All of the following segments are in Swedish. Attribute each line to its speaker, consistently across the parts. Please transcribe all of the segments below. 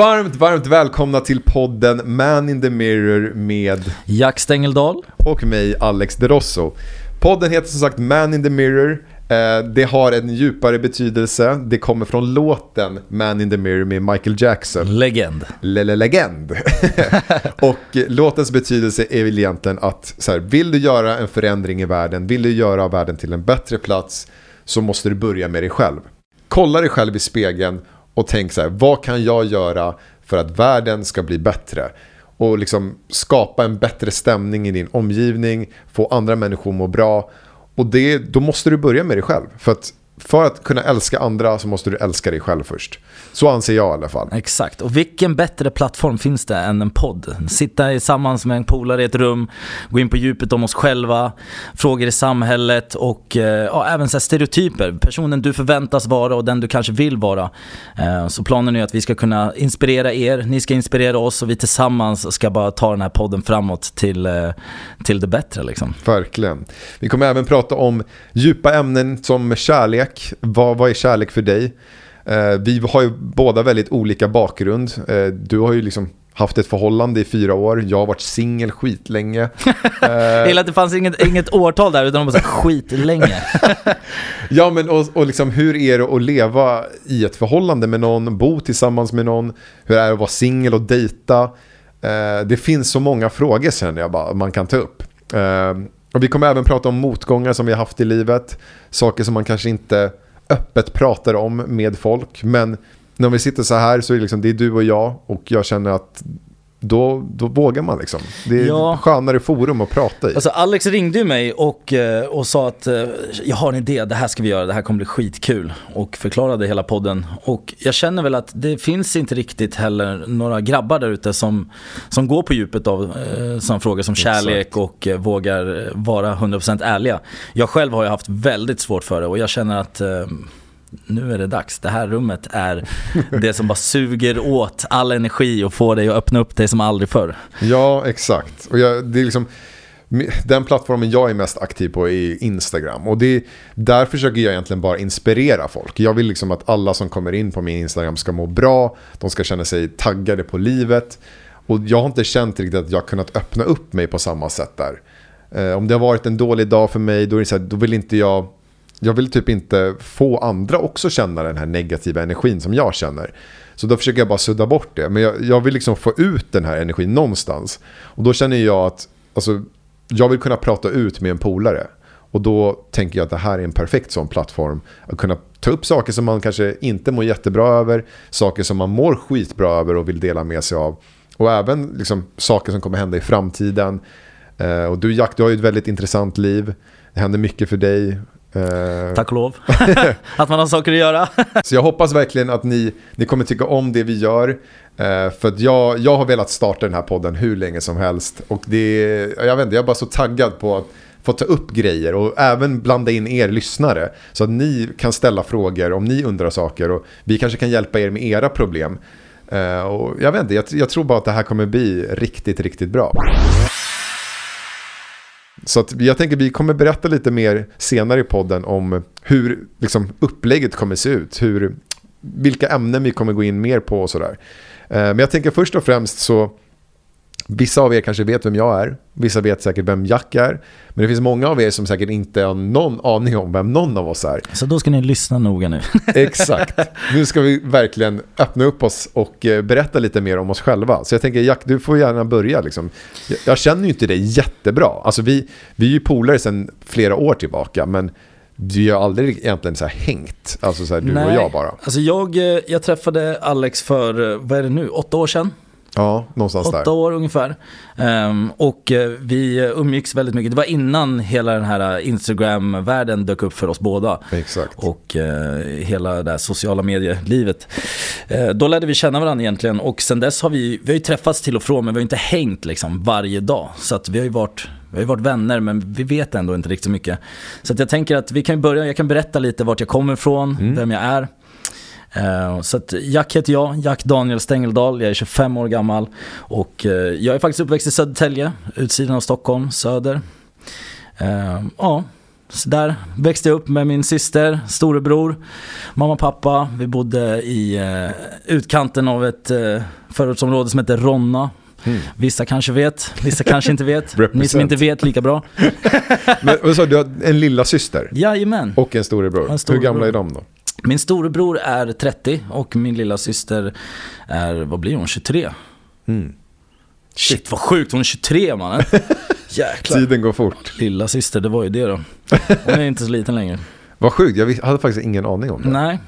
Speaker 1: Varmt, varmt välkomna till podden Man in the Mirror med
Speaker 2: Jack Stengeldal
Speaker 1: och mig Alex De Rosso. Podden heter som sagt Man in the Mirror. Eh, Det har en djupare betydelse. Det kommer från låten Man in the Mirror med Michael Jackson.
Speaker 2: Legend.
Speaker 1: Lele legend. och låtens betydelse är väl egentligen att så här, vill du göra en förändring i världen, vill du göra världen till en bättre plats så måste du börja med dig själv. Kolla dig själv i spegeln och tänk så här, vad kan jag göra för att världen ska bli bättre? Och liksom skapa en bättre stämning i din omgivning, få andra människor att må bra. Och det, då måste du börja med dig själv. För att, för att kunna älska andra så måste du älska dig själv först. Så anser jag i alla fall.
Speaker 2: Exakt. Och vilken bättre plattform finns det än en podd? Sitta tillsammans med en polare i ett rum, gå in på djupet om oss själva, frågor i samhället och eh, ja, även så stereotyper. Personen du förväntas vara och den du kanske vill vara. Eh, Så planen är att vi ska kunna inspirera er, ni ska inspirera oss och vi tillsammans ska bara ta den här podden framåt till, eh, till det bättre liksom.
Speaker 1: Verkligen. Vi kommer även prata om djupa ämnen som kärlek. Vad, vad är kärlek för dig? Eh, vi har ju båda väldigt olika bakgrund. Eh, du har ju liksom haft ett förhållande i fyra år. Jag har varit singel skitlänge.
Speaker 2: Jag gillar att det fanns inget, inget årtal där utan de bara så skitlänge.
Speaker 1: Ja, men och, och liksom hur är det att leva i ett förhållande med någon, bo tillsammans med någon, hur är det att vara singel och dejta? Eh, det finns så många frågor känner jag bara man kan ta upp. Och vi kommer även prata om motgångar som vi har haft i livet, saker som man kanske inte öppet pratar om med folk, men när vi sitter så här så är det, liksom, det är du och jag. Och jag känner att då, då vågar man liksom. Det är
Speaker 2: Ja.
Speaker 1: skönare forum att prata i.
Speaker 2: Alltså Alex ringde ju mig och, eh, och sa att eh, jag har en idé, det här ska vi göra, det här kommer bli skitkul. Och förklarade hela podden. Och jag känner väl att det finns inte riktigt heller några grabbar där ute som, som går på djupet av eh, sådana frågor som kärlek och eh, vågar vara 100% ärliga. Jag själv har ju haft väldigt svårt för det och jag känner att nu är det dags. Det här rummet är det som bara suger åt all energi och får dig att öppna upp dig som aldrig förr.
Speaker 1: Ja, exakt. Och jag, det är liksom, den plattformen jag är mest aktiv på är Instagram. Och det, där försöker jag egentligen bara inspirera folk. Jag vill liksom att alla som kommer in på min Instagram ska må bra. De ska känna sig taggade på livet. Och jag har inte känt riktigt att jag har kunnat öppna upp mig på samma sätt där. Eh, om det har varit en dålig dag för mig, då, är det så här, då vill inte jag... Jag vill typ inte få andra också känna den här negativa energin som jag känner. Så då försöker jag bara sudda bort det. Men jag, jag vill liksom få ut den här energin någonstans. Och då känner jag att alltså, jag vill kunna prata ut med en polare. Och då tänker jag att det här är en perfekt sån plattform. Att kunna ta upp saker som man kanske inte mår jättebra över. Saker som man mår skitbra över och vill dela med sig av. Och även liksom, saker som kommer hända i framtiden. Eh, och du Jack, du har ju ett väldigt intressant liv. Det händer mycket för dig. Eh,
Speaker 2: Tack och lov. att man har saker att göra.
Speaker 1: så jag hoppas verkligen att ni, ni kommer tycka om det vi gör. Eh, för att jag, jag har velat starta den här podden hur länge som helst. Och det, jag vet inte, jag är bara så taggad på att få ta upp grejer och även blanda in er lyssnare. Så att ni kan ställa frågor om ni undrar saker och vi kanske kan hjälpa er med era problem. Eh, och jag vet inte, jag, jag tror bara att det här kommer bli riktigt, riktigt bra. Så att jag tänker vi kommer berätta lite mer senare i podden om hur liksom, upplägget kommer se ut. Hur, vilka ämnen vi kommer gå in mer på och sådär. Eh, men jag tänker först och främst så Vissa av er kanske vet vem jag är. Vissa vet säkert vem Jack är. Men det finns många av er som säkert inte har någon aning om vem någon av oss är.
Speaker 2: Så då ska ni lyssna noga nu.
Speaker 1: Exakt. Nu ska vi verkligen öppna upp oss och eh, berätta lite mer om oss själva. Så jag tänker Jack, du får gärna börja. Liksom. Jag- känner ju inte dig jättebra. Alltså vi, vi är ju polare sedan flera år tillbaka. Men vi har aldrig egentligen så här hängt. Alltså så här, du och jag bara.
Speaker 2: Alltså jag, eh, jag träffade Alex för, eh, vad är det nu, åtta år sedan?
Speaker 1: Ja, någonstans
Speaker 2: Åtta
Speaker 1: där.
Speaker 2: år ungefär. Ehm, och eh, vi umgicks väldigt mycket. Det var innan hela den här Instagram-världen dök upp för oss båda.
Speaker 1: Exakt.
Speaker 2: Och eh, hela det här sociala medielivet. Eh, då lärde vi känna varandra egentligen. Och sen dess har vi, vi har ju träffats till och från men vi har inte hängt liksom varje dag. Så att vi har ju varit vi har ju varit vänner men vi vet ändå inte riktigt mycket. Så att jag tänker att vi kan börja, jag kan berätta lite vart jag kommer ifrån, vem jag är. Eh, Så att Jack heter jag, Jack Daniel Stengeldal, jag är 25 år gammal och eh, jag är faktiskt uppväxt i Södertälje, utsidan av Stockholm, söder. Eh, Ja, Så där växte jag upp med min syster, storebror, mamma och pappa. Vi bodde i utkanten av ett förortsområde som heter Ronna.
Speaker 1: Mm.
Speaker 2: Vissa kanske vet, vissa kanske inte vet. Ni som inte vet lika bra.
Speaker 1: Men sa du, du har en lilla syster
Speaker 2: Jajamän.
Speaker 1: och en storebror.
Speaker 2: En storebror.
Speaker 1: Hur gamla är de då?
Speaker 2: Min storebror är 30 och min lilla syster är, vad blir hon, 23?
Speaker 1: Mm.
Speaker 2: Shit vad sjukt, hon är 23 mannen. Jäklar.
Speaker 1: Tiden går fort.
Speaker 2: Lilla syster, det var ju det då. Hon är inte så liten längre.
Speaker 1: Vad sjukt, jag hade faktiskt ingen aning om det.
Speaker 2: Nej,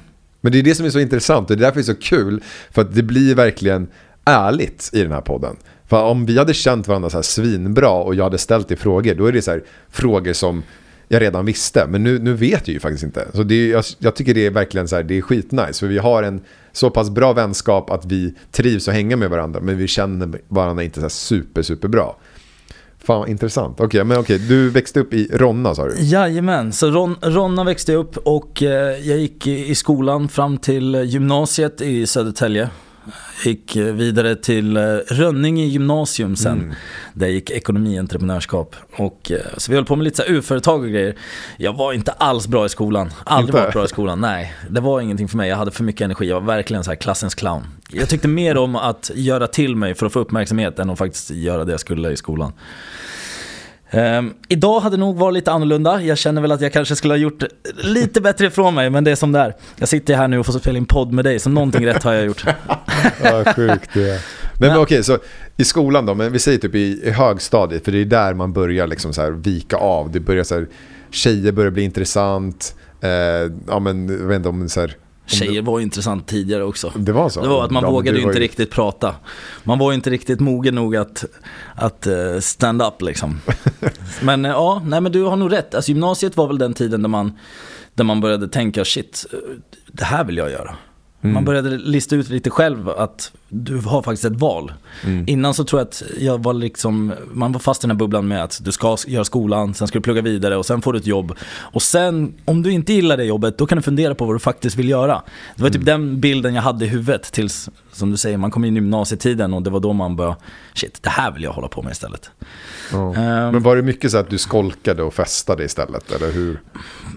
Speaker 1: Men det är det som är så intressant och det är därför det är så kul. För att det blir verkligen ärligt i den här podden. För om vi hade känt varandra så här svinbra och jag hade ställt dig frågor, då är det så här frågor som jag redan visste. Men nu, nu vet jag ju faktiskt inte. Så det är, jag, jag tycker det är verkligen så här, det är skitnice. För vi har en så pass bra vänskap att vi trivs och hänga med varandra. Men vi känner varandra inte så här super, super bra. Fan vad intressant. Okej, men okej, du växte upp i Ronna sa du?
Speaker 2: Jajamän, så Ron, Ronna växte jag upp och eh, jag gick i, i skolan fram till gymnasiet i Södertälje. Gick vidare till eh, Rönninge gymnasium sen.
Speaker 1: Mm.
Speaker 2: Där jag gick ekonomi och entreprenörskap. Och, så vi höll på med lite UF-företag och grejer. Jag var inte alls bra i skolan. Aldrig
Speaker 1: Inte?
Speaker 2: varit bra i skolan, nej. Det var ingenting för mig. Jag hade för mycket energi. Jag var verkligen så här klassens clown. Jag tyckte mer om att göra till mig för att få uppmärksamhet än att faktiskt göra det jag skulle i skolan. Ehm, idag hade nog varit lite annorlunda. Jag känner väl att jag kanske skulle ha gjort lite bättre ifrån mig, men det är som det är. Jag sitter här nu och får spela in podd med dig, så någonting rätt har jag gjort.
Speaker 1: Ja, sjukt det är. Men, men okej, så i skolan då, men vi säger typ i, i högstadiet, för det är där man börjar liksom så här vika av. Det börjar så här, tjejer börjar bli intressant. Eh, ja men, jag vet inte om så här,
Speaker 2: Tjejer var intressant tidigare också.
Speaker 1: det var så?
Speaker 2: Det var att man
Speaker 1: Ja,
Speaker 2: vågade
Speaker 1: du
Speaker 2: ju inte riktigt prata. Man var inte riktigt mogen nog att, att eh, stand up liksom. Men eh, ja, nej men du har nog rätt. Alltså gymnasiet var väl den tiden där man, där man började tänka shit, eh, det här vill jag göra.
Speaker 1: Mm.
Speaker 2: Man började lista ut lite själv att du har faktiskt ett val.
Speaker 1: Mm.
Speaker 2: Innan så tror jag att jag var liksom, man var fast i den här bubblan med att du ska göra skolan, sen ska du plugga vidare och sen får du ett jobb. Och sen, om du inte gillar det jobbet, då kan du fundera på vad du faktiskt vill göra. Det var typ den bilden jag hade i huvudet tills, som du säger, man kom in i gymnasietiden och det var då man började, shit, det här vill jag hålla på med istället.
Speaker 1: Ja.
Speaker 2: Ehm.
Speaker 1: Men var det mycket så att du skolkade och festade istället, eller hur?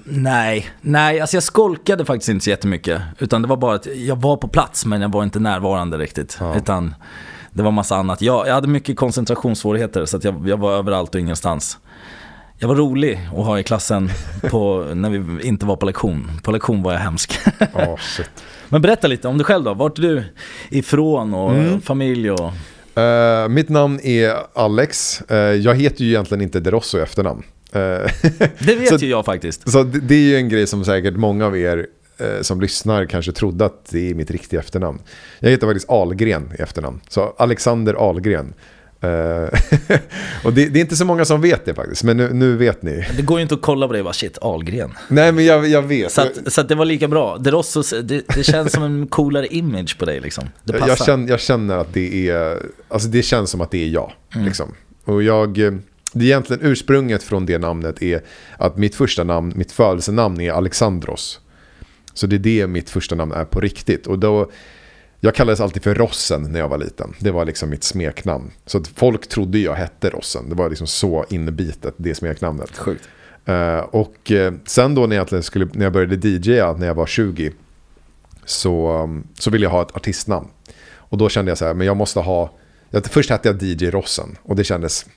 Speaker 2: Nej, nej, alltså jag skolkade faktiskt inte så jättemycket. Utan det var bara att jag var på plats men jag var inte närvarande riktigt.
Speaker 1: Ja.
Speaker 2: Utan det var massa annat. Jag, jag hade mycket koncentrationssvårigheter så jag, jag var överallt och ingenstans. Jag var rolig att ha i klassen på, när vi inte var på lektion. På lektion var jag hemsk.
Speaker 1: Shit.
Speaker 2: Men berätta lite om dig själv då. Vart är du ifrån och
Speaker 1: Mm.
Speaker 2: familj och...
Speaker 1: Eh, mitt namn är Alex. Eh, jag heter ju egentligen inte De Rosso i efternamn. Eh,
Speaker 2: Det vet
Speaker 1: Så-
Speaker 2: ju jag faktiskt.
Speaker 1: Så det, det är ju en grej som säkert många av er som lyssnar kanske trodde att det är mitt riktiga efternamn. Jag heter faktiskt Algren i efternamn. Så Alexander Algren. Eh, och det, det är inte så många som vet det faktiskt, men nu, nu vet ni.
Speaker 2: Det går ju inte att kolla på dig och bara shit, Ahlgren.
Speaker 1: Nej men jag, jag vet.
Speaker 2: Så, att, så att det var lika bra. De Rossos, det, det känns som en coolare image på dig liksom. Det passar.
Speaker 1: jag, känner, jag känner att det är, alltså det känns som att det är jag.
Speaker 2: Mm.
Speaker 1: Liksom. Och jag, eh, det är egentligen ursprunget från det namnet är att mitt första namn, mitt födelsenamn är Alexandros. Så det är det mitt första namn är på riktigt. Och då, jag kallades alltid för Rossen när jag var liten. Det var liksom mitt smeknamn. Så folk trodde jag hette Rossen. Det var liksom så inbitet, det smeknamnet.
Speaker 2: Sjukt.
Speaker 1: Eh, och eh, sen då när jag, skulle, när jag började DJa när jag var 20 så, um, så ville jag ha ett artistnamn. Och då kände jag så här, men jag måste ha... Jag, först hette jag DJ Rossen och det kändes...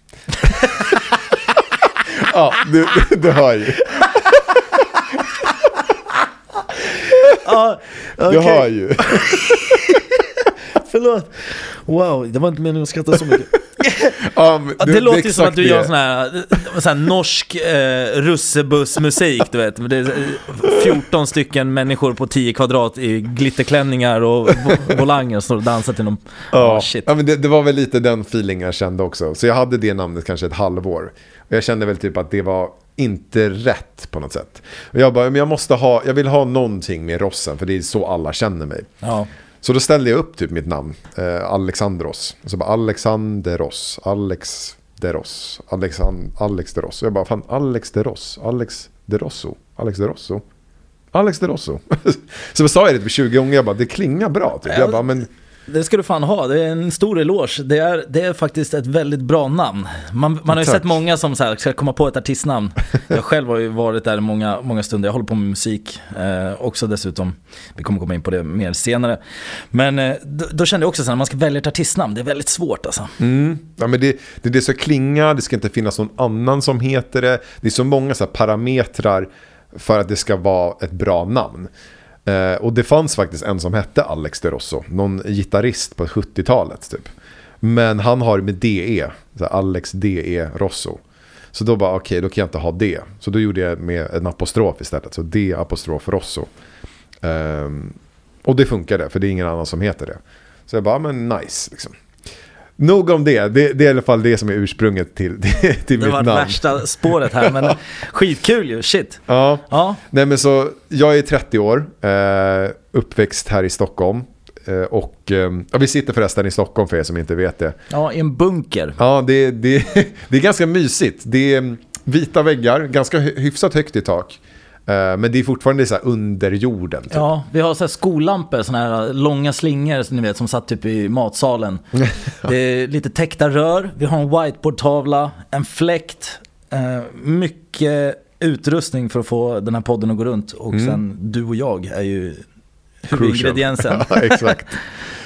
Speaker 1: ja, du, du, du hör ju.
Speaker 2: Ja,
Speaker 1: Du
Speaker 2: okej.
Speaker 1: hör ju.
Speaker 2: Förlåt. Wow, det var inte meningen att skratta så mycket.
Speaker 1: Ja, du-
Speaker 2: det låter ju som att du
Speaker 1: det.
Speaker 2: gör sån här, sån här norsk eh, russebussmusik, du vet. Det är eh, 14 stycken människor på 10 kvadrat i glitterklänningar och vo- volanger som dansar till någon...
Speaker 1: Ja,
Speaker 2: Oh, shit.
Speaker 1: ja men det, det var väl lite den feelingen jag kände också. Så jag hade det namnet kanske ett halvår. Och jag kände väl typ att det var inte rätt på något sätt. Och jag bara, men jag måste ha, jag vill ha någonting med Rossen för det är så alla känner mig.
Speaker 2: Ja.
Speaker 1: Så då ställde jag upp typ mitt namn, eh, Alexandros. Och så bara Alexanderos, Alex Deros, Alexan, Alex Deros. Och jag bara, fan Alex Deros, Alex Derosso, Alex Derosso. Alex Derosso. så jag sa jag det typ 20 gånger, jag bara, det klingar bra. Typ. Jag bara, men
Speaker 2: Det ska du fan ha, det är en stor eloge. Det är, det är faktiskt ett väldigt bra namn. Man, man har ju
Speaker 1: Tack.
Speaker 2: sett många som så här, ska komma på ett artistnamn. Jag själv har ju varit där många, många stunder, jag håller på med musik eh, också dessutom. Vi kommer komma in på det mer senare. Men eh, då, då kände jag också så här, när man ska välja ett artistnamn, det är väldigt svårt alltså.
Speaker 1: Mm. Ja, men det, det, det ska klinga, det ska inte finnas någon annan som heter det. Det är så många så parametrar för att det ska vara ett bra namn. Eh, och det fanns faktiskt en som hette Alex de Rosso, någon gitarrist på 70-talet typ. Men han har med DE, så Alex DE Rosso. Så då bara okej, då kan jag inte ha det. Så då gjorde jag med en apostrof istället, så D apostrof Rosso. Eh, och det funkade, för det är ingen annan som heter det. Så jag bara, men nice liksom. Nog om det. det, det är i alla fall det som är ursprunget till, till, till
Speaker 2: Det
Speaker 1: mitt
Speaker 2: var
Speaker 1: namn.
Speaker 2: värsta spåret här, men skitkul ju, shit.
Speaker 1: Ja.
Speaker 2: Ja,
Speaker 1: Nej men så, jag är 30 år, eh, uppväxt här i Stockholm. Eh, och eh, ja, vi sitter förresten i Stockholm för er som inte vet det.
Speaker 2: ja i en bunker.
Speaker 1: Ja, det, det, det är ganska mysigt. Det är mm, vita väggar, ganska hy- hyfsat högt i tak. Eh, men det är fortfarande så här under jorden. Typ.
Speaker 2: Ja, vi har så här skolampor, såna här långa slingor som ni vet som satt typ i matsalen. Det är lite täckta rör, vi har en whiteboardtavla, en fläkt, eh, mycket utrustning för att få den här podden att gå runt. Och sen du och jag är ju huvudingrediensen.
Speaker 1: ja, exakt.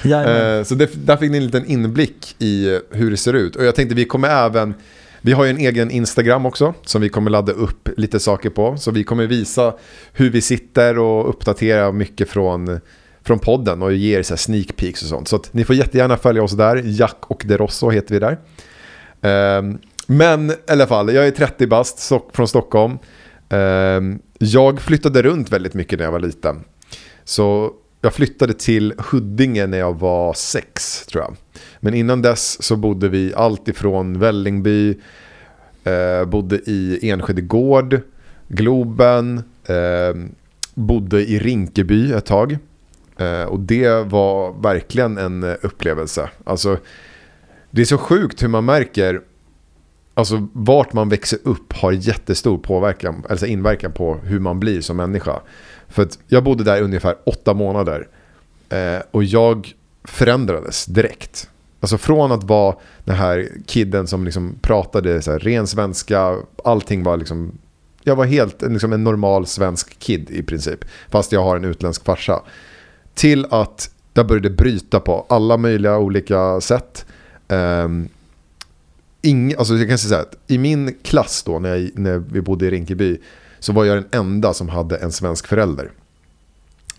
Speaker 1: Eh, så det, där fick ni en liten inblick i hur det ser ut. Och jag tänkte vi kommer även, vi har ju en egen Instagram också som vi kommer ladda upp lite saker på. Så vi kommer visa hur vi sitter och uppdatera mycket från, från podden och ge er så här sneak peeks och sånt. Så att ni får jättegärna följa oss där, Jack och Derosso heter vi där. Ehm, men i alla fall, jag är 30 bast från Stockholm. Ehm, jag flyttade runt väldigt mycket när jag var liten. Så jag flyttade till Huddinge när jag var sex tror jag. Men innan dess så bodde vi allt ifrån Vällingby, eh, bodde i Enskede Gård, Globen, eh, bodde i Rinkeby ett tag. Eh, och det var verkligen en upplevelse. Alltså, det är så sjukt hur man märker Alltså vart man växer upp har jättestor påverkan, alltså inverkan på hur man blir som människa. För att jag bodde där i ungefär åtta månader. Eh, och jag förändrades direkt. Alltså från att vara den här kidden som liksom pratade så här, ren svenska, allting var liksom... Jag var helt liksom en normal svensk kid i princip. Fast jag har en utländsk farsa. Till att jag började bryta på alla möjliga olika sätt. Ehm, ing, alltså jag kan säga att i min klass då när, jag, när vi bodde i Rinkeby så var jag den enda som hade en svensk förälder.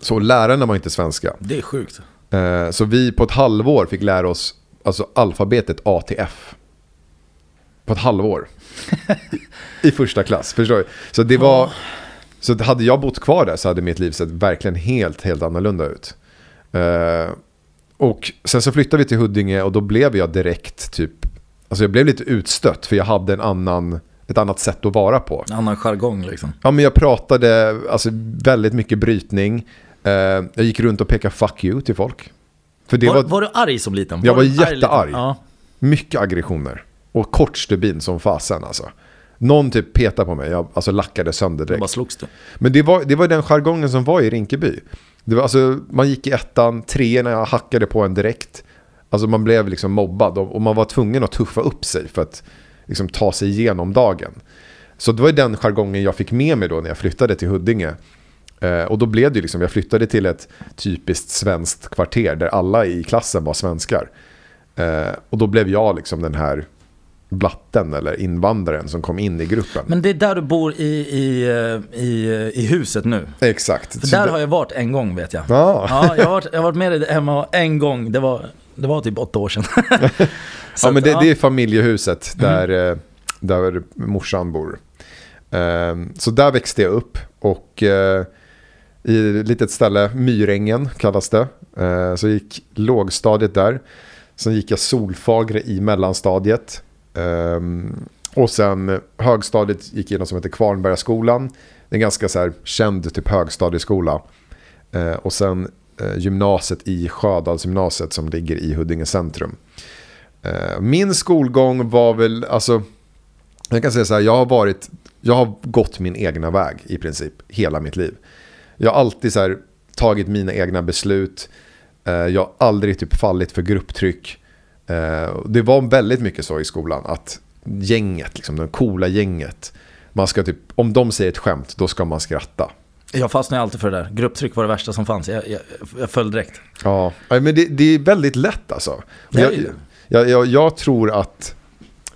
Speaker 1: Så lärarna var inte svenska.
Speaker 2: Det är sjukt.
Speaker 1: Eh, så vi på ett halvår fick lära oss alltså alfabetet A till F. På ett halvår. I, första klass, förstår du? Så det var... Så hade jag bott kvar där så hade mitt liv sett verkligen helt, helt annorlunda ut. Eh, och sen så flyttade vi till Huddinge och då blev jag direkt typ... Alltså jag blev lite utstött för jag hade en annan, ett annat sätt att vara på.
Speaker 2: En annan jargong liksom.
Speaker 1: Ja, men jag pratade alltså, väldigt mycket brytning. Eh, jag gick runt och pekade 'fuck you' till folk.
Speaker 2: Var,
Speaker 1: var,
Speaker 2: var du arg som liten?
Speaker 1: Jag var
Speaker 2: arg liten?
Speaker 1: jättearg.
Speaker 2: Ja.
Speaker 1: mycket aggressioner. Och kort stubin som fasen alltså. Någon typ petade på mig, jag alltså lackade sönder
Speaker 2: Då bara
Speaker 1: direkt.
Speaker 2: slogs du.
Speaker 1: Men det var, det var den jargongen som var i Rinkeby. Det var, alltså, man gick i ettan, treorna, jag hackade på en direkt. Alltså man blev liksom mobbad och, och man var tvungen att tuffa upp sig för att liksom, ta sig igenom dagen. Så det var den jargongen jag fick med mig då när jag flyttade till Huddinge. Eh, och då blev det liksom, jag flyttade till ett typiskt svenskt kvarter där alla i klassen var svenskar. Eh, och då blev jag liksom den här blatten eller invandraren som kom in i gruppen.
Speaker 2: Men det är där du bor i, i, eh, i, i huset nu.
Speaker 1: Exakt.
Speaker 2: För där
Speaker 1: det-
Speaker 2: har jag varit en gång vet jag.
Speaker 1: Ja.
Speaker 2: Ja, jag har varit, jag har varit med dig hemma en gång. Det var, det var typ åtta år sedan.
Speaker 1: Ja, men det, det är familjehuset där, eh, där morsan bor. Så där växte jag upp och i ett litet ställe, Myrängen kallas det. Eh, Så gick lågstadiet där. Sen gick jag Solfagre i mellanstadiet. Ehm, och sen högstadiet gick jag i något som heter Kvarnbergaskolan. Det är en ganska så här känd typ högstadieskola. Eh, Och sen eh, gymnasiet i Sjödalsgymnasiet som ligger i Huddinge centrum. Eh, min skolgång var väl, alltså, jag kan säga så här, jag har varit, jag har gått min egna väg i princip hela mitt liv. Jag har alltid så här, tagit mina egna beslut. Eh, jag har aldrig typ fallit för grupptryck. Eh, det var väldigt mycket så i skolan att gänget, liksom, det coola gänget. Man ska typ, om de säger ett skämt, då ska man skratta.
Speaker 2: Jag fastnade alltid för det där. Grupptryck var det värsta som fanns. Jag, jag, jag föll direkt.
Speaker 1: Ja, men det, det är väldigt lätt alltså. Jag, jag, jag tror att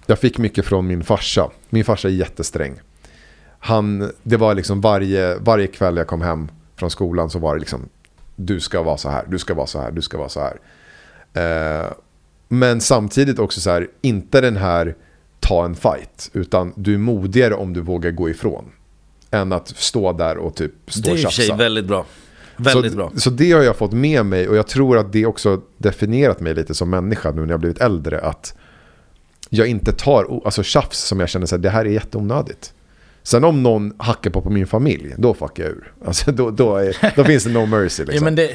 Speaker 1: jag fick mycket från min farsa. Min farsa är jättesträng. Han, det var liksom varje, varje kväll jag kom hem från skolan så var det liksom du ska vara så här, du ska vara så här, du ska vara så här. Eh, men samtidigt också så här, inte den här ta en fight, utan du är modigare om du vågar gå ifrån. Än att stå där och typ stå
Speaker 2: Det är
Speaker 1: och
Speaker 2: i och för sig
Speaker 1: tjafsa.
Speaker 2: väldigt bra. Väldigt
Speaker 1: så,
Speaker 2: bra.
Speaker 1: Så det har jag fått med mig och jag tror att det också definierat mig lite som människa nu när jag blivit äldre. Att jag inte tar alltså, tjafs som jag känner att det här är jätteonödigt. Sen om någon hackar på, på min familj, då fuckar jag ur. Alltså, då, då, är, då finns det no mercy. Liksom.
Speaker 2: Ja, men det,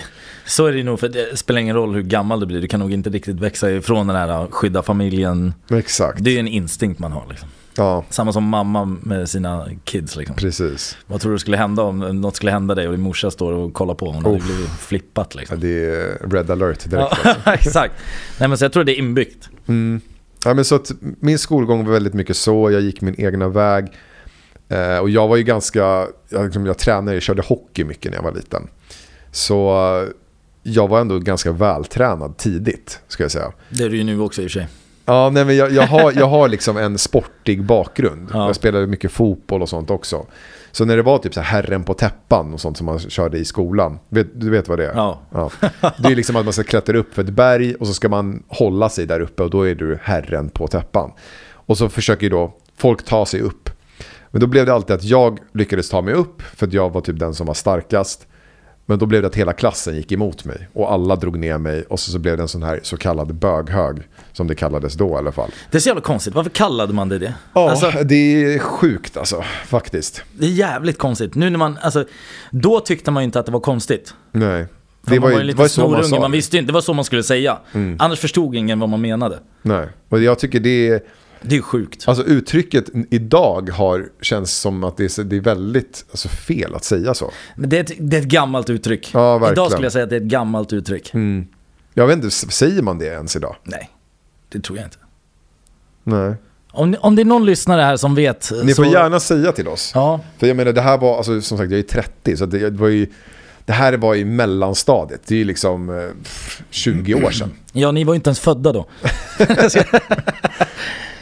Speaker 2: så är det nog, för det spelar ingen roll hur gammal du blir. Du kan nog inte riktigt växa ifrån den här skydda familjen.
Speaker 1: Exakt.
Speaker 2: Det är ju en instinkt man har. Liksom.
Speaker 1: Ja,
Speaker 2: Samma som mamma med sina kids. Liksom.
Speaker 1: precis.
Speaker 2: Vad tror du skulle hända om något skulle hända dig och din morsa står och kollar på? Hon hade blivit flippat
Speaker 1: Ja,
Speaker 2: liksom.
Speaker 1: det är red alert direkt.
Speaker 2: Ja, exakt. Nej men så jag tror det är inbyggt.
Speaker 1: Mm. Ja, men så att min skolgång var väldigt mycket så, jag gick min egna väg. Eh, och jag var ju ganska, jag, liksom, jag tränade, jag körde hockey mycket när jag var liten. Så eh, jag var ändå ganska vältränad tidigt, ska jag säga.
Speaker 2: Det är du ju nu också i och för sig.
Speaker 1: Ja, nej, men jag, jag, har, jag har liksom en sportig bakgrund.
Speaker 2: Ja.
Speaker 1: Jag spelade mycket fotboll och sånt också. Så när det var typ så här herren på täppan och sånt som man körde i skolan. Vet, du vet vad det är?
Speaker 2: Ja.
Speaker 1: Ja. Det är liksom att man ska klättra upp för ett berg och så ska man hålla sig där uppe och då är du herren på täppan. Och så försöker ju då folk ta sig upp. Men då blev det alltid att jag lyckades ta mig upp för att jag var typ den som var starkast. Men då blev det att hela klassen gick emot mig och alla drog ner mig och så, så blev det en sån här så kallad böghög som det kallades då i alla fall.
Speaker 2: Det är så jävla konstigt. Varför kallade man det det?
Speaker 1: Ja,
Speaker 2: Alltså,
Speaker 1: det är sjukt alltså faktiskt.
Speaker 2: det är jävligt konstigt. Nu när man, alltså, då tyckte man ju inte att det var konstigt.
Speaker 1: Nej. Det var,
Speaker 2: var
Speaker 1: ju, var ju så man sa.
Speaker 2: man visste inte, det var så man skulle säga. Annars förstod ingen vad man menade.
Speaker 1: Nej, och jag tycker det är...
Speaker 2: Det är ju sjukt.
Speaker 1: Alltså uttrycket idag har, känns som att det är, det är väldigt alltså, fel att säga så.
Speaker 2: Men det är, ett, det är ett gammalt uttryck.
Speaker 1: Ja, verkligen.
Speaker 2: Idag skulle jag säga att det är ett gammalt uttryck.
Speaker 1: Jag vet inte, säger man det ens idag?
Speaker 2: Nej, det tror jag inte.
Speaker 1: Nej.
Speaker 2: Om, om det är någon lyssnare här som vet.
Speaker 1: Ni får
Speaker 2: så,
Speaker 1: gärna säga till oss.
Speaker 2: Ja,
Speaker 1: För jag menar, det här var, alltså, som sagt, jag är 30, så det, det var ju... Det här var i mellanstadiet, det är ju liksom eh, 20 år sedan.
Speaker 2: ja, ni var ju inte ens födda då.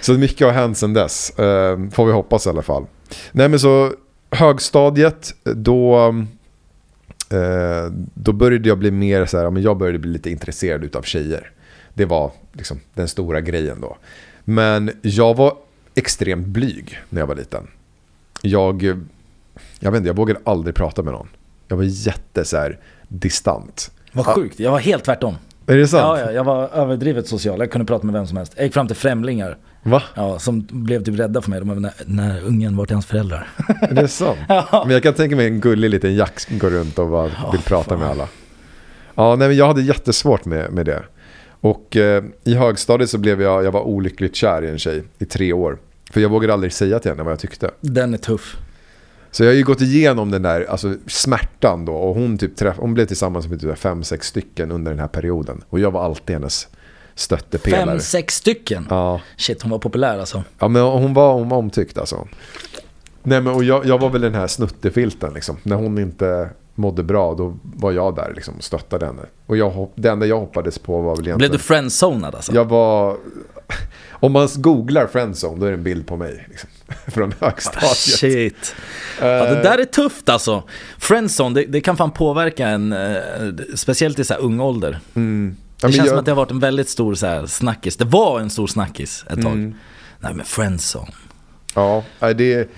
Speaker 1: Så mycket har hänt sedan dess, eh, får vi hoppas i alla fall. Nej men så högstadiet, då, eh, då började jag bli mer så här, men jag började bli lite intresserad utav tjejer. Det var liksom den stora grejen då. Men jag var extremt blyg när jag var liten. Jag, jag vet inte, jag vågade aldrig prata med någon. Jag var jätte så här, distant.
Speaker 2: Vad sjukt, jag var helt tvärtom.
Speaker 1: Är det sant?
Speaker 2: Ja, ja, jag var överdrivet social, jag kunde prata med vem som helst. Jag gick fram till främlingar,
Speaker 1: Va?
Speaker 2: ja, som blev typ rädda för mig. De bara, när, när ungen, vart är hans föräldrar?
Speaker 1: Är det sant? Men jag kan tänka mig en gullig liten jack som går runt och bara vill prata
Speaker 2: fan.
Speaker 1: med alla. Ja, nej, men jag hade jättesvårt med, med det. Och eh, i högstadiet så blev jag, jag var olyckligt kär i en tjej i tre år. För jag vågade aldrig säga till henne vad jag tyckte.
Speaker 2: Den är tuff.
Speaker 1: Så jag har ju gått igenom den där alltså, smärtan då. Och hon, typ träff, hon blev tillsammans med typ fem, sex stycken under den här perioden. Och jag var alltid hennes stöttepelare.
Speaker 2: Fem, sex stycken?
Speaker 1: Ja.
Speaker 2: Shit, hon var populär alltså.
Speaker 1: Ja men hon var, hon var omtyckt alltså. Nej men och jag, jag var väl den här snuttefilten liksom. När hon inte mådde bra då var jag där liksom och stöttade henne. Och jag, hopp- det enda jag hoppades på var väl
Speaker 2: Blev
Speaker 1: egentligen...
Speaker 2: du friendzonad alltså?
Speaker 1: Jag var... Om man googlar friendzone då är det en bild på mig. Liksom, från högstadiet.
Speaker 2: Ah, Shit. Ja, det där är tufft alltså. Friendzone, det, det kan fan påverka en, eh, speciellt i så här ung ålder.
Speaker 1: Mm. Ja,
Speaker 2: Det känns
Speaker 1: jag-
Speaker 2: som att det har varit en väldigt stor så här snackis. Det var en stor snackis ett tag.
Speaker 1: Mm.
Speaker 2: Nej men friendzone.
Speaker 1: Ja, det,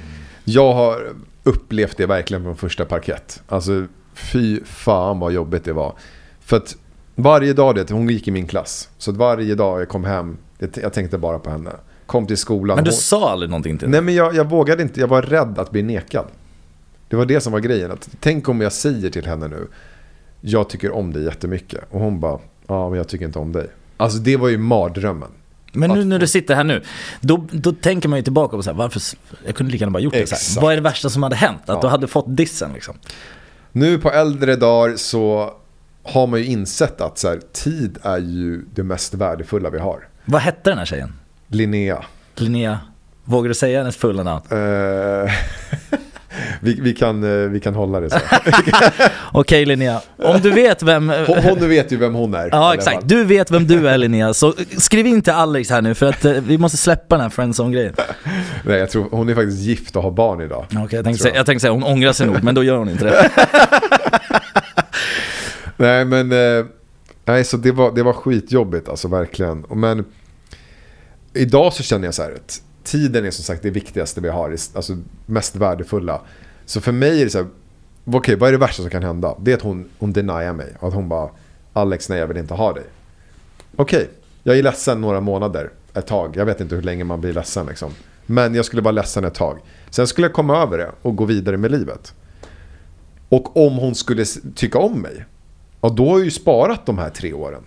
Speaker 1: jag har upplevt det verkligen från första parkett. Alltså fy fan vad jobbigt det var. För att varje dag, det, hon gick i min klass. Så att varje dag jag kom hem, jag, tänkte bara på henne. Kom till skolan.
Speaker 2: Men du
Speaker 1: hon,
Speaker 2: sa aldrig någonting till
Speaker 1: nej men jag, jag vågade inte, jag var rädd att bli nekad. Det var det som var grejen. Att, tänk om jag säger till henne nu, jag tycker om dig jättemycket. Och hon bara, ja men jag tycker inte om dig. Alltså det var ju mardrömmen.
Speaker 2: Men nu när du sitter här nu, då, då tänker man ju tillbaka på så här, varför, jag kunde lika gärna bara gjort det så här.
Speaker 1: Exakt.
Speaker 2: Vad är det värsta som hade hänt? Att
Speaker 1: Ja.
Speaker 2: du hade fått dissen liksom?
Speaker 1: Nu på äldre dagar så har man ju insett att så här, tid är ju det mest värdefulla vi har.
Speaker 2: Vad hette den här tjejen?
Speaker 1: Linnea.
Speaker 2: Linnea, vågar du säga hennes fulla namn?
Speaker 1: Eh, vi, vi, kan, eh, vi kan hålla det så.
Speaker 2: Okej Linnea, om du vet vem...
Speaker 1: Hon, hon vet ju vem hon är.
Speaker 2: Ja exakt, du vet vem du är Linnea, så skriv in till Alex här nu för att eh, vi måste släppa den här friendzone-grejen.
Speaker 1: Nej, jag tror hon är faktiskt gift och har barn idag.
Speaker 2: Okej, jag tänkte säga,
Speaker 1: jag.
Speaker 2: tänkte säga, hon ångrar sig nog, men då gör hon inte det.
Speaker 1: Nej men, eh, nej så det var, det var skitjobbigt alltså verkligen. Men idag så känner jag så här att tiden är som sagt det viktigaste vi har, alltså mest värdefulla. Så för mig är det så här, okej vad är det värsta som kan hända? Det är att hon, hon deniar mig. Att hon bara, Alex nej jag vill inte ha dig. Okej, jag är ledsen några månader, ett tag. Jag vet inte hur länge man blir ledsen liksom. Men jag skulle vara ledsen ett tag. Sen skulle jag komma över det och gå vidare med livet. Och om hon skulle tycka om mig, ja då har jag ju sparat de här tre åren.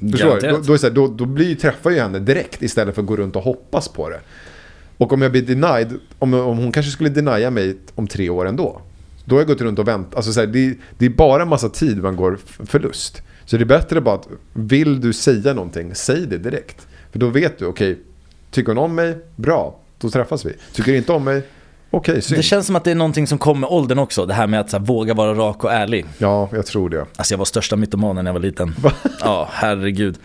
Speaker 1: Förstår du? Då, då, är så här, då, då blir träffar jag henne direkt istället för att gå runt och hoppas på det. Och om jag blir denied, om, om hon kanske skulle denia mig om tre år ändå. Då har jag gått runt och väntat. Alltså så här, det, det är bara en massa tid man går förlust. Så det är bättre bara att vill du säga någonting, säg det direkt. För då vet du, okej, tycker hon om mig, bra, då träffas vi. Tycker inte om mig, synd.
Speaker 2: Det känns som att det är någonting som kommer med åldern också, det här med att här, våga vara rak och ärlig.
Speaker 1: Ja, jag tror det.
Speaker 2: Alltså jag var största mytomanen när jag var liten. Ja, herregud.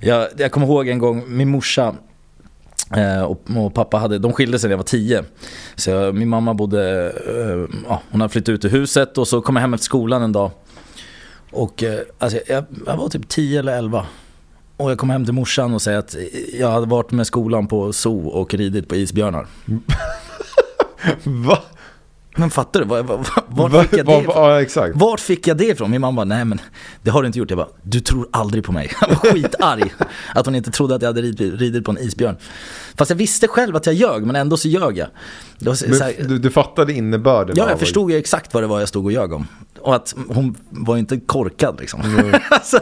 Speaker 2: Jag, jag kommer ihåg en gång, min morsa eh, och, och pappa hade, de skilde sig när jag var tio. Så jag, min mamma bodde, eh, ja, hon hade flyttat ut ur huset och så kom jag hem efter skolan en dag. Och eh, alltså jag, jag var typ 10 eller 11. Och jag kom hem till morsan och säger att jag hade varit med skolan på zoo och ridit på isbjörnar.
Speaker 1: Va?
Speaker 2: Men fattar du? Var, var, var
Speaker 1: Va?
Speaker 2: fick jag det ifrån? Vart fick jag det ifrån? Min mamma bara, nej men det har du inte gjort. Jag bara, du tror aldrig på mig. Jag var skitarg att hon inte trodde att jag hade ridit, på en isbjörn. Fast jag visste själv att jag ljög, men ändå så ljög jag. Så, så här,
Speaker 1: du, du fattade innebörden
Speaker 2: ja, jag förstod ju exakt vad det var jag stod och ljög om. Och att hon var inte korkad liksom. alltså,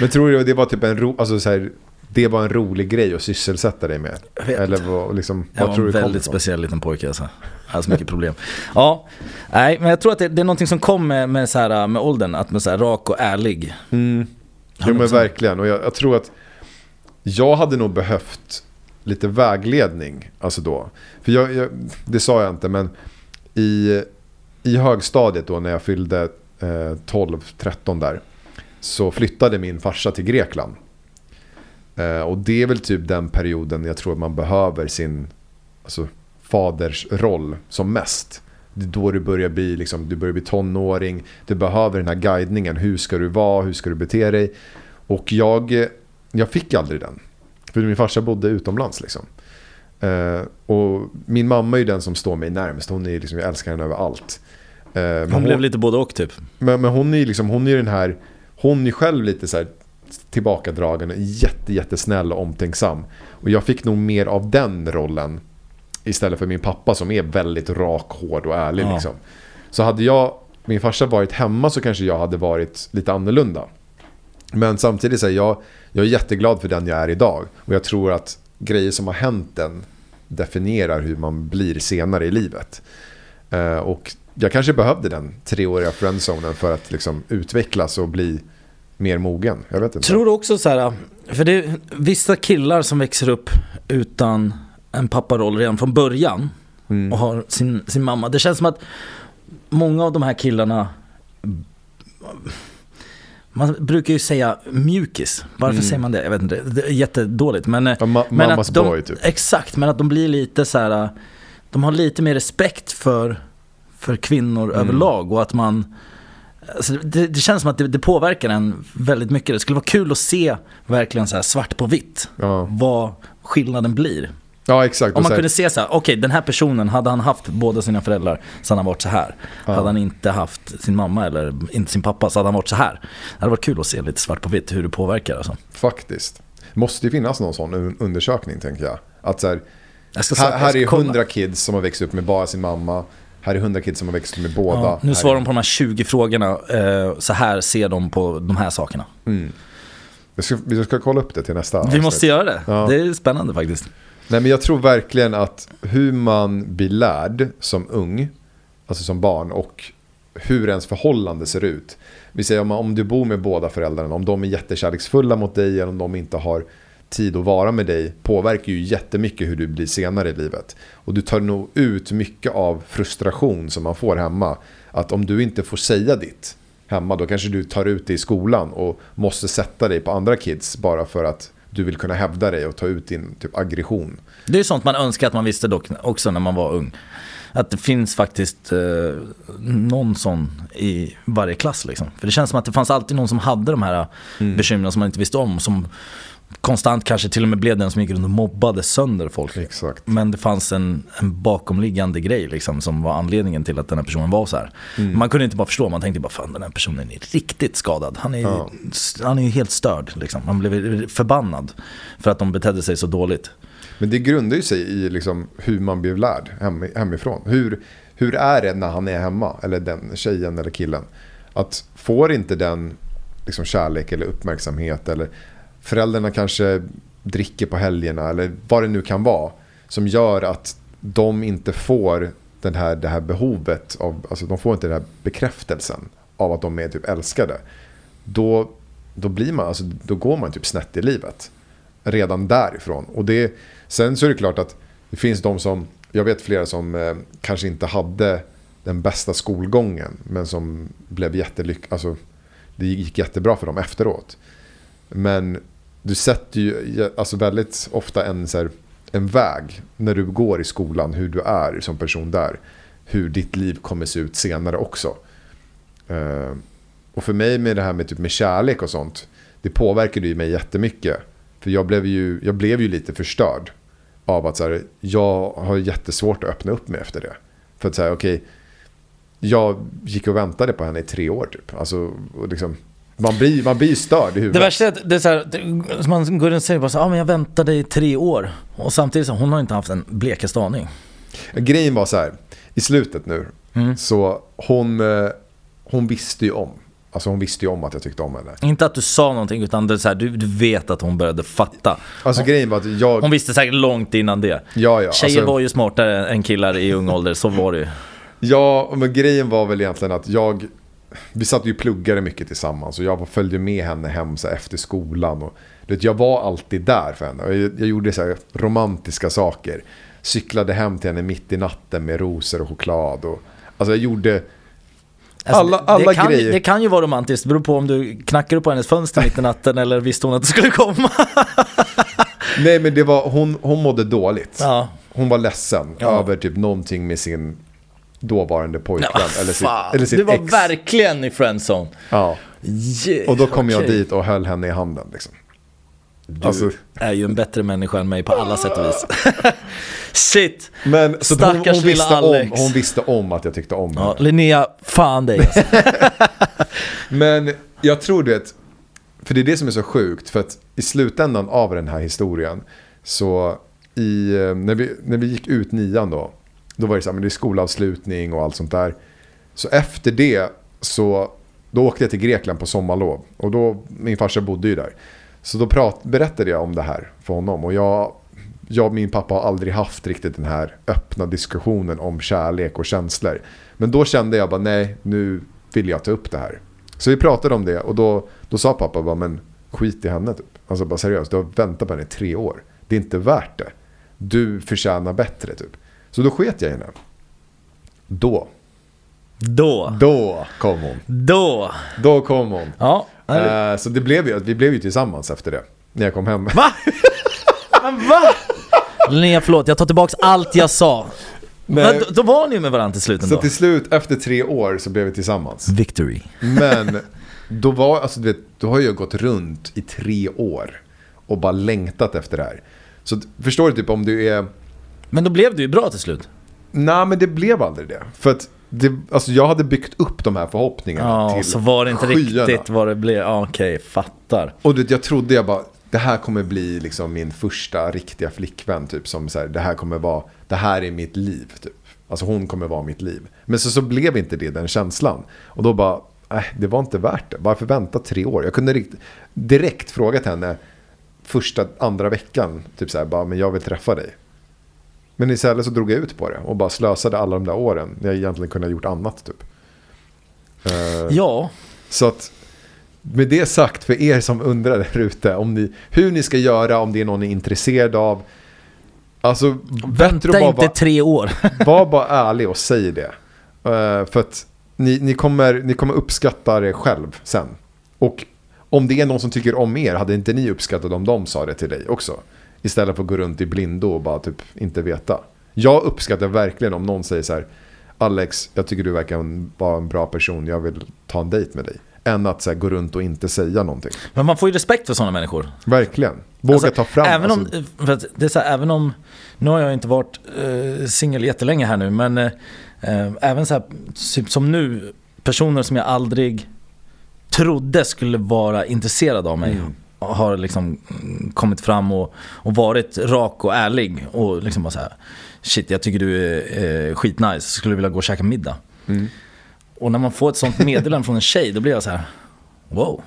Speaker 1: Men tror du det var typ en ro, alltså så här, det var en rolig grej att sysselsätta dig med?
Speaker 2: Jag
Speaker 1: Eller vad, liksom,
Speaker 2: jag
Speaker 1: vad
Speaker 2: var
Speaker 1: tror du kom
Speaker 2: väldigt
Speaker 1: ifrån?
Speaker 2: speciell liten pojke alltså. Jag hade så mycket problem. Ja, nej, men jag tror att det, det är någonting som kom med, med, så här, med åldern. Att man är rak och ärlig.
Speaker 1: Mm. Jo men
Speaker 2: 100%.
Speaker 1: verkligen. Och jag, jag tror att jag hade nog behövt lite vägledning. Alltså då. För jag, jag, det sa jag inte men i, i högstadiet då när jag fyllde eh, 12-13 där. Så flyttade min farsa till Grekland. Eh, och det är väl typ den perioden jag tror att man behöver sin alltså, faders roll som mest. Det är då du börjar bli, liksom, du börjar bli tonåring. Du behöver den här guidningen. Hur ska du vara? Hur ska du bete dig? Och jag, jag fick aldrig den. För min farsa bodde utomlands liksom. Eh, och min mamma är den som står mig närmast. Hon är liksom, jag älskar henne över allt. Eh, men
Speaker 2: Hon blev lite både och typ.
Speaker 1: men, men hon är liksom, hon är den här, hon är själv lite så här tillbakadragen, jätte, jättesnäll och omtänksam. Och jag fick nog mer av den rollen istället för min pappa som är väldigt rak, hård och ärlig.
Speaker 2: Ja.
Speaker 1: Liksom. Så hade jag, min farsa varit hemma så kanske jag hade varit lite annorlunda. Men samtidigt så är jag, jag är jätteglad för den jag är idag. Och jag tror att grejer som har hänt den definierar hur man blir senare i livet. Eh, och jag kanske behövde den treåriga friendzonen för att liksom utvecklas och bli mer mogen. Jag vet inte.
Speaker 2: Tror du också så här, för det är vissa killar som växer upp utan en papparoll redan från början
Speaker 1: Mm.
Speaker 2: och har sin, sin mamma. Det känns som att många av de här killarna man brukar ju säga mjukis. Varför säger man det? Jag vet inte. Det är jättedåligt. Men,
Speaker 1: Mm. Ja, ma-
Speaker 2: men
Speaker 1: mammas
Speaker 2: att de,
Speaker 1: boy, typ.
Speaker 2: Exakt, men att de blir lite så här. De har lite mer respekt för, för kvinnor
Speaker 1: Mm.
Speaker 2: överlag och att man Alltså det, det känns som att det, det påverkar en väldigt mycket. Det skulle vara kul att se verkligen så svart på vitt
Speaker 1: Ja.
Speaker 2: vad skillnaden blir.
Speaker 1: Ja, exakt.
Speaker 2: Om man kunde se så här, okej den här personen, hade han haft båda sina föräldrar så hade han varit så här.
Speaker 1: Ja.
Speaker 2: Hade han inte haft sin mamma eller inte sin pappa så hade han varit så här. Det hade varit kul att se lite svart på vitt hur det påverkar alltså.
Speaker 1: Faktiskt. Måste ju finnas någon sån un- undersökning tänker jag. Att så här, här, här är hundra kids som har växt upp med bara sin mamma. Här är hundra kids som har växt upp med båda.
Speaker 2: Ja, nu
Speaker 1: Här
Speaker 2: svarar de på de här 20 frågorna, eh, så här ser de på de här sakerna.
Speaker 1: Vi ska, vi ska kolla upp det till nästa
Speaker 2: Vi
Speaker 1: avsnitt.
Speaker 2: måste göra det,
Speaker 1: Ja.
Speaker 2: det är spännande faktiskt.
Speaker 1: Nej men jag tror verkligen att hur man blir lärd som ung, alltså som barn och hur ens förhållande ser ut. Vi säger om, om du bor med båda föräldrarna, om de är jättekärleksfulla mot dig eller om de inte har tid att vara med dig påverkar ju jättemycket hur du blir senare i livet. Och du tar nog ut mycket av frustration som man får hemma. Att om du inte får säga ditt hemma då kanske du tar ut det i skolan och måste sätta dig på andra kids bara för att du vill kunna hävda dig och ta ut din typ aggression.
Speaker 2: Det är sånt man önskar att man visste dock också när man var ung. Att det finns faktiskt eh, någon sån i varje klass liksom. För det känns som att det fanns alltid någon som hade de här mm. bekymren som man inte visste om. Som konstant kanske till och med blev den som gick runt och mobbade sönder folk.
Speaker 1: Exakt.
Speaker 2: Men det fanns en, en bakomliggande grej liksom, som var anledningen till att den här personen var så här. Mm. Man kunde inte bara förstå, man tänkte bara fan den här personen är riktigt skadad. Han är, ja. han är ju helt störd. Liksom. Man blev förbannad för att de betedde sig så dåligt.
Speaker 1: Men det grundar ju sig i liksom hur man blev lärd hem, hemifrån. Hur, hur är det när han är hemma, eller den tjejen eller killen? Att får inte den liksom kärlek eller uppmärksamhet eller föräldrarna kanske dricker på helgerna eller vad det nu kan vara. Som gör att de inte får den här, det här behovet av, alltså de får inte den här bekräftelsen av att de är typ älskade. Då, då, blir man, alltså, då går man typ snett i livet. Redan därifrån. Och det, sen så är det klart att det finns de som, jag vet flera som eh, kanske inte hade den bästa skolgången. Men som blev jättelyck, alltså det gick jättebra för dem efteråt. Men du sätter ju alltså väldigt ofta en, så här, en väg när du går i skolan, hur du är som person där. Hur ditt liv kommer se ut senare också. Uh, och för mig med det här med, typ med kärlek och sånt, det påverkade ju mig jättemycket. För jag blev ju, jag blev ju lite förstörd av att så här, jag har jättesvårt att öppna upp mig efter det. För att säga, okej, okay, jag gick och väntade på henne i tre år typ. Alltså, liksom, man blir, man blir störd i huvudet.
Speaker 2: Det värsta är att det är så här, det, man går och säger bara så ja ah, men jag väntade i tre år. Och samtidigt så hon har inte haft en blekaste aning.
Speaker 1: Grejen var så här, i slutet nu, mm. så hon, eh, hon visste ju om. Alltså hon visste ju om att jag tyckte om henne.
Speaker 2: Inte att du sa någonting utan det så här, du, du vet att hon började fatta.
Speaker 1: Alltså
Speaker 2: hon,
Speaker 1: grejen var att jag...
Speaker 2: Hon visste säkert långt innan det.
Speaker 1: Ja, ja.
Speaker 2: Tjejer alltså... var ju smartare än killar i ung ålder, så var det ju.
Speaker 1: Ja, men grejen var väl egentligen att jag vi satt ju och pluggade mycket tillsammans och jag följde med henne hem så efter skolan. Och, vet, jag var alltid där för henne. Jag, jag gjorde så romantiska saker. Cyklade hem till henne mitt i natten med rosor och choklad. Och, alltså jag gjorde
Speaker 2: Alltså, alla, alla det, kan, grejer. Det kan ju vara romantiskt, det beror på om du knackar upp på hennes fönster mitt i natten eller visste hon att det skulle komma.
Speaker 1: Nej men det var, hon, hon mådde dåligt. Ja. Hon var ledsen ja. över typ någonting med sin dåvarande pojkvän. Ja, eller sitt, eller sitt
Speaker 2: du var
Speaker 1: ex.
Speaker 2: verkligen i friendzone.
Speaker 1: Ja. Yeah, och då kom okay. jag dit och höll henne i handen. Liksom.
Speaker 2: Du alltså. är ju en bättre människa än mig på alla sätt och vis. Shit!
Speaker 1: Men, så Stackars hon, hon, lilla Alex. Om, hon visste om att jag tyckte om henne. Ja,
Speaker 2: Linnea, fan dig alltså.
Speaker 1: Men jag tror det, för det är det som är så sjukt. För att i slutändan av den här historien så i, eh, när, vi, när vi gick ut nian då då var det så här, men det är skolavslutning och allt sånt där. Så efter det så då åkte jag till Grekland på sommarlov. Och då, min farsa bodde ju där. Så då prat, berättade jag om det här för honom. Och jag, jag och min pappa har aldrig haft riktigt den här öppna diskussionen om kärlek och känslor. Men då kände jag bara nej, nu vill jag ta upp det här. Så vi pratade om det och då, då sa pappa bara men skit i henne typ. Alltså bara seriöst, du har väntat på henne i tre år. Det är inte värt det. Du förtjänar bättre typ. Så då sket jag i henne. Då.
Speaker 2: Då.
Speaker 1: Då kom hon.
Speaker 2: Då.
Speaker 1: Då kom hon.
Speaker 2: Ja.
Speaker 1: Uh, så det blev ju, vi blev ju tillsammans efter det. När jag kom hem.
Speaker 2: Va? Men va? Linnea förlåt, jag tar tillbaka allt jag sa. Men, då, då var ni ju med varandra till slut
Speaker 1: ändå. Så till slut, efter tre år, så blev vi tillsammans.
Speaker 2: Victory.
Speaker 1: Men, då var, alltså du vet, då har jag gått runt i tre år. Och bara längtat efter det här. Så förstår du typ om du är
Speaker 2: men då blev det ju bra till slut.
Speaker 1: Nej, men det blev aldrig det. För att det, alltså jag hade byggt upp de här förhoppningarna
Speaker 2: ja, till så var det inte skyarna. riktigt vad det blev. Ja, Okej, okay, fattar.
Speaker 1: Och det, jag trodde jag bara, det här kommer bli liksom min första riktiga flickvän. Typ som så här, det här kommer vara, det här är mitt liv. Typ. Alltså hon kommer vara mitt liv. Men så, så blev inte det den känslan. Och då bara, nej, det var inte värt det. Varför vänta tre år? Jag kunde direkt, direkt frågat henne första, andra veckan. Typ så här, bara, men jag vill träffa dig. Men istället så drog jag ut på det och bara slösade alla de där åren. Jag egentligen kunde ha gjort annat typ. Eh,
Speaker 2: Ja,
Speaker 1: Så att med det sagt för er som undrar där ute om ni, hur ni ska göra om det är någon ni är intresserad av. Alltså
Speaker 2: vänta
Speaker 1: bara
Speaker 2: inte tre år.
Speaker 1: var bara ärlig och säg det. Eh, för att ni, ni, kommer, ni kommer uppskatta det själv sen. Och om det är någon som tycker om er, hade inte ni uppskattat om de sa det till dig också? Istället för att gå runt i blindo och bara typ inte veta. Jag uppskattar verkligen om någon säger så här Alex, jag tycker du verkar vara en bra person, jag vill ta en dejt med dig. Än att så här, gå runt och inte säga någonting.
Speaker 2: Men man får ju respekt för sådana människor.
Speaker 1: Verkligen. Våga
Speaker 2: Alltså,
Speaker 1: ta fram.
Speaker 2: Även om,
Speaker 1: alltså,
Speaker 2: det är så här, även om, nu har jag inte varit eh, singel jättelänge här nu, men eh, eh, även så här, typ som nu, personer som jag aldrig trodde skulle vara intresserade av mig.
Speaker 1: Mm.
Speaker 2: Har liksom mm, kommit fram och, och varit rak och ärlig och liksom bara så här, shit jag tycker du är eh, skitnice, skulle vilja gå och käka middag.
Speaker 1: Mm.
Speaker 2: Och när man får ett sånt meddelande från en tjej, då blir jag så här, wow,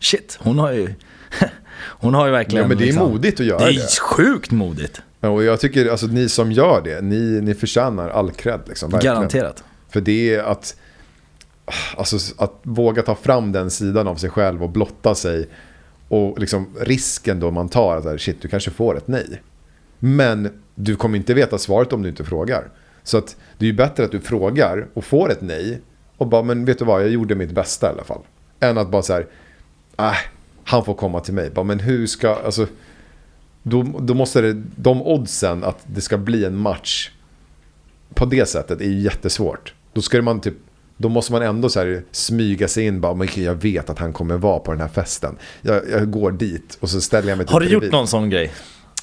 Speaker 2: shit, hon har ju, hon har ju verkligen
Speaker 1: ja, men det är
Speaker 2: liksom-
Speaker 1: modigt att göra
Speaker 2: det
Speaker 1: det.
Speaker 2: är sjukt modigt.
Speaker 1: Ja, Och jag tycker, alltså ni som gör det, ni, ni förtjänar all cred. Liksom, verkligen.
Speaker 2: Garanterat.
Speaker 1: För det är att, alltså, att våga ta fram den sidan av sig själv och blotta sig. Och liksom risken då man tar att shit, du kanske får ett nej. Men du kommer inte veta svaret om du inte frågar. Så att det är ju bättre att du frågar och får ett nej. Och bara, men vet du vad, jag gjorde mitt bästa i alla fall. Än att bara så här, äh, han får komma till mig. Bara, men hur ska, alltså, då, då måste det, de oddsen att det ska bli en match på det sättet är ju jättesvårt. Då, ska man typ, då måste man ändå så här smyga sig in. Bara, men jag vet att han kommer vara på den här festen. Jag, jag går dit och så ställer jag mig typ
Speaker 2: Har du gjort någon sån grej?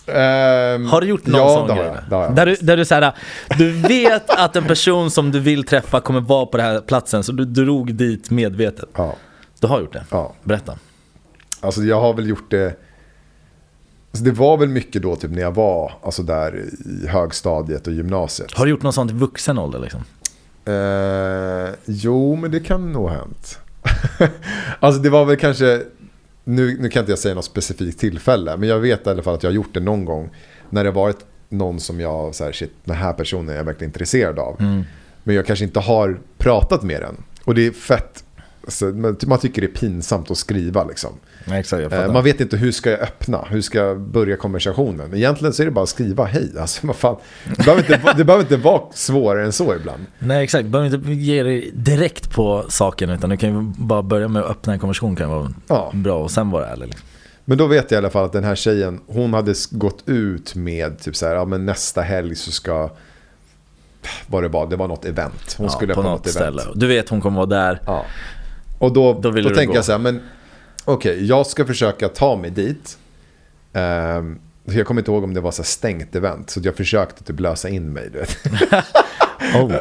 Speaker 1: Ehm,
Speaker 2: Har du gjort någon
Speaker 1: ja,
Speaker 2: sån grej?
Speaker 1: jag, har jag.
Speaker 2: Där, du, där du såhär, du vet att en person som du vill träffa kommer vara på den här platsen, så du drog dit medvetet.
Speaker 1: Ja,
Speaker 2: Du har gjort det?
Speaker 1: ja.
Speaker 2: Berätta.
Speaker 1: Alltså jag har väl gjort det. Alltså det var väl mycket då typ när jag var alltså där i högstadiet och gymnasiet.
Speaker 2: Har du gjort något sånt i vuxen ålder liksom?
Speaker 1: Eh, jo, men det kan nog ha hänt. alltså det var väl kanske, nu, nu kan inte jag säga något specifikt tillfälle, men jag vet i alla fall att jag har gjort det någon gång. När det varit någon som jag, så här, shit, den här personen är jag verkligen intresserad av.
Speaker 2: Mm.
Speaker 1: Men jag kanske inte har pratat med den. Och det är fett, alltså, man, man tycker det är pinsamt att skriva liksom.
Speaker 2: Exakt,
Speaker 1: Eh. Man vet inte hur ska jag öppna, hur ska jag börja konversationen. Egentligen så är det bara att skriva hej. Alltså, vad fan. Det, behöver inte, det behöver inte vara svårare än så ibland.
Speaker 2: Nej exakt, du behöver inte ge dig direkt på saken utan du kan ju bara börja med att öppna en konversation kan vara
Speaker 1: Ja.
Speaker 2: bra och sen vara ärlig. Liksom.
Speaker 1: Men då vet jag i alla fall att den här tjejen, hon hade gått ut med typ så här, ja men nästa helg så ska, vad det var, det var något event. Hon
Speaker 2: Ja,
Speaker 1: skulle
Speaker 2: på
Speaker 1: på
Speaker 2: något
Speaker 1: något event.
Speaker 2: ställe. Du vet hon kommer vara där.
Speaker 1: Ja. Och då,
Speaker 2: Då
Speaker 1: då, tänker
Speaker 2: gå.
Speaker 1: jag så här, men okej, jag ska försöka ta mig dit. Ehm, jag kommer inte ihåg om det var så stängt event, så jag försökte typ lösa in mig. Du vet.
Speaker 2: Oh.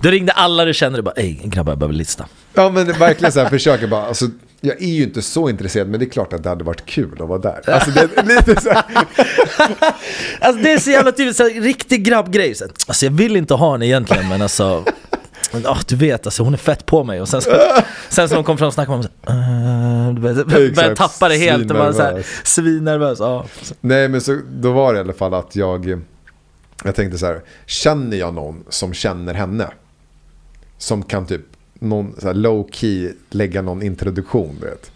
Speaker 2: Du ringde alla du känner och bara ey grabbar jag behöver lista.
Speaker 1: Ja men verkligen så här, försöker bara, alltså, jag är ju inte så intresserad men det är klart att det hade varit kul att vara där. Alltså det är lite så
Speaker 2: Alltså det är så jävla typiskt, så här, riktig grabbgrej. Så, Alltså jag vill inte ha henne egentligen men alltså Ja, du vet alltså hon är fett på mig och sen så, sen så hon kom fram och snackade med mig uh, började
Speaker 1: Exakt,
Speaker 2: tappa det helt och bara så här,
Speaker 1: svinnervös.
Speaker 2: Ja.
Speaker 1: Nej men så, då var det i alla fall att jag, jag tänkte så här, känner jag någon som känner henne? Som kan typ, någon så low key lägga någon introduktion du vet.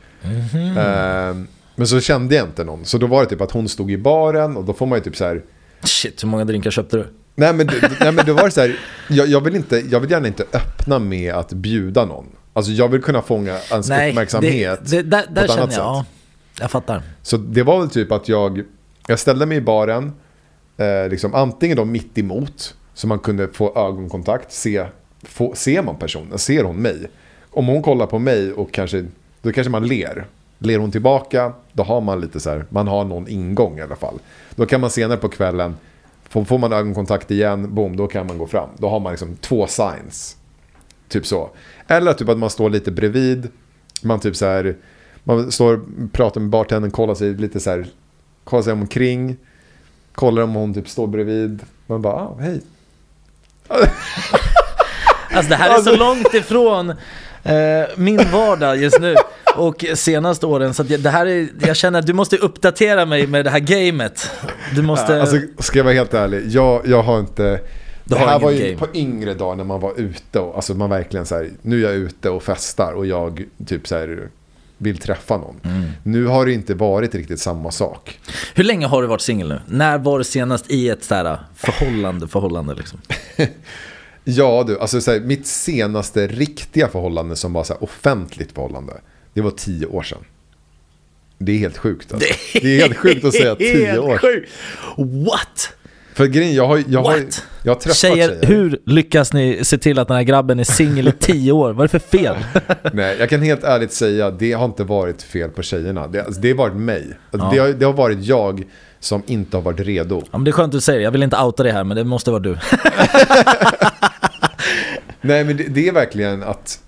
Speaker 1: Ehm, men så kände jag inte någon, så då var det typ att hon stod i baren och då får man ju typ så här
Speaker 2: Shit, hur många drinkar köpte du?
Speaker 1: Nej men, nej, men det var så här, jag, jag, vill inte, jag vill gärna inte öppna med att bjuda någon. Alltså jag vill kunna fånga ens uppmärksamhet
Speaker 2: det, det, där,
Speaker 1: på
Speaker 2: där
Speaker 1: ett
Speaker 2: känner
Speaker 1: annat
Speaker 2: jag, ja,
Speaker 1: sätt.
Speaker 2: jag fattar.
Speaker 1: Så det var väl typ att jag, jag ställde mig i baren, eh, liksom antingen då mitt emot så man kunde få ögonkontakt, se, få, ser man personen, ser hon mig? Om hon kollar på mig och kanske, då kanske man ler. Ler hon tillbaka, då har man lite så här, man har någon ingång i alla fall. Då kan man senare på kvällen, får, man ögonkontakt igen, boom, då kan man gå fram. Då har man liksom två signs. Typ så. Eller typ att man står lite bredvid, man typ så här, man står pratar med bartendern, kollar sig lite så här, kollar sig omkring, kollar om hon typ står bredvid. Man bara, ah, hej.
Speaker 2: Alltså det här är
Speaker 1: Alltså-
Speaker 2: så långt ifrån eh, min vardag just nu och senaste åren. Så det här är, jag känner att du måste uppdatera mig med det här gamet. Du måste...
Speaker 1: Alltså, ska jag vara helt ärlig, jag, jag har inte...
Speaker 2: Du
Speaker 1: det här var ju
Speaker 2: game.
Speaker 1: på yngre dagar när man var ute och alltså man verkligen så här, nu är jag ute och festar och jag typ så här vill träffa någon.
Speaker 2: Mm.
Speaker 1: Nu har det inte varit riktigt samma sak.
Speaker 2: Hur länge har du varit singel nu? När var du senast i ett sådär förhållande, förhållande liksom?
Speaker 1: Ja du, alltså så här, mitt senaste riktiga förhållande som var så här offentligt förhållande, det var tio år sedan. Det är helt sjukt alltså. Det är helt sjukt att säga tio år.
Speaker 2: sjukt. What?
Speaker 1: För grejen, jag har, jag har, jag har träffat
Speaker 2: Tjejer,
Speaker 1: tjejer.
Speaker 2: hur lyckas ni se till att den här grabben är singel i tio år? Vad är det för fel?
Speaker 1: Nej, jag kan helt ärligt säga, det har inte varit fel på tjejerna. Det, alltså, det har varit mig. Alltså,
Speaker 2: Ja.
Speaker 1: det, har, det har varit jag som inte har varit redo.
Speaker 2: Ja, men det är skönt att du säger det. Jag vill inte outa det här, men det måste vara du.
Speaker 1: Nej, men det, det är verkligen att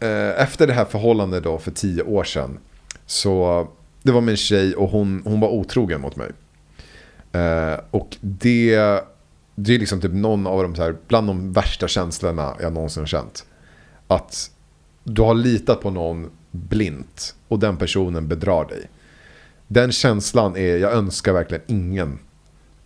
Speaker 1: Eh, efter det här förhållandet då för tio år sedan. Så det var min tjej och hon, hon var otrogen mot mig. Eh, och det, det är liksom typ någon av de så här, bland de värsta känslorna jag någonsin har känt. Att du har litat på någon blint och den personen bedrar dig. Den känslan är, jag önskar verkligen ingen.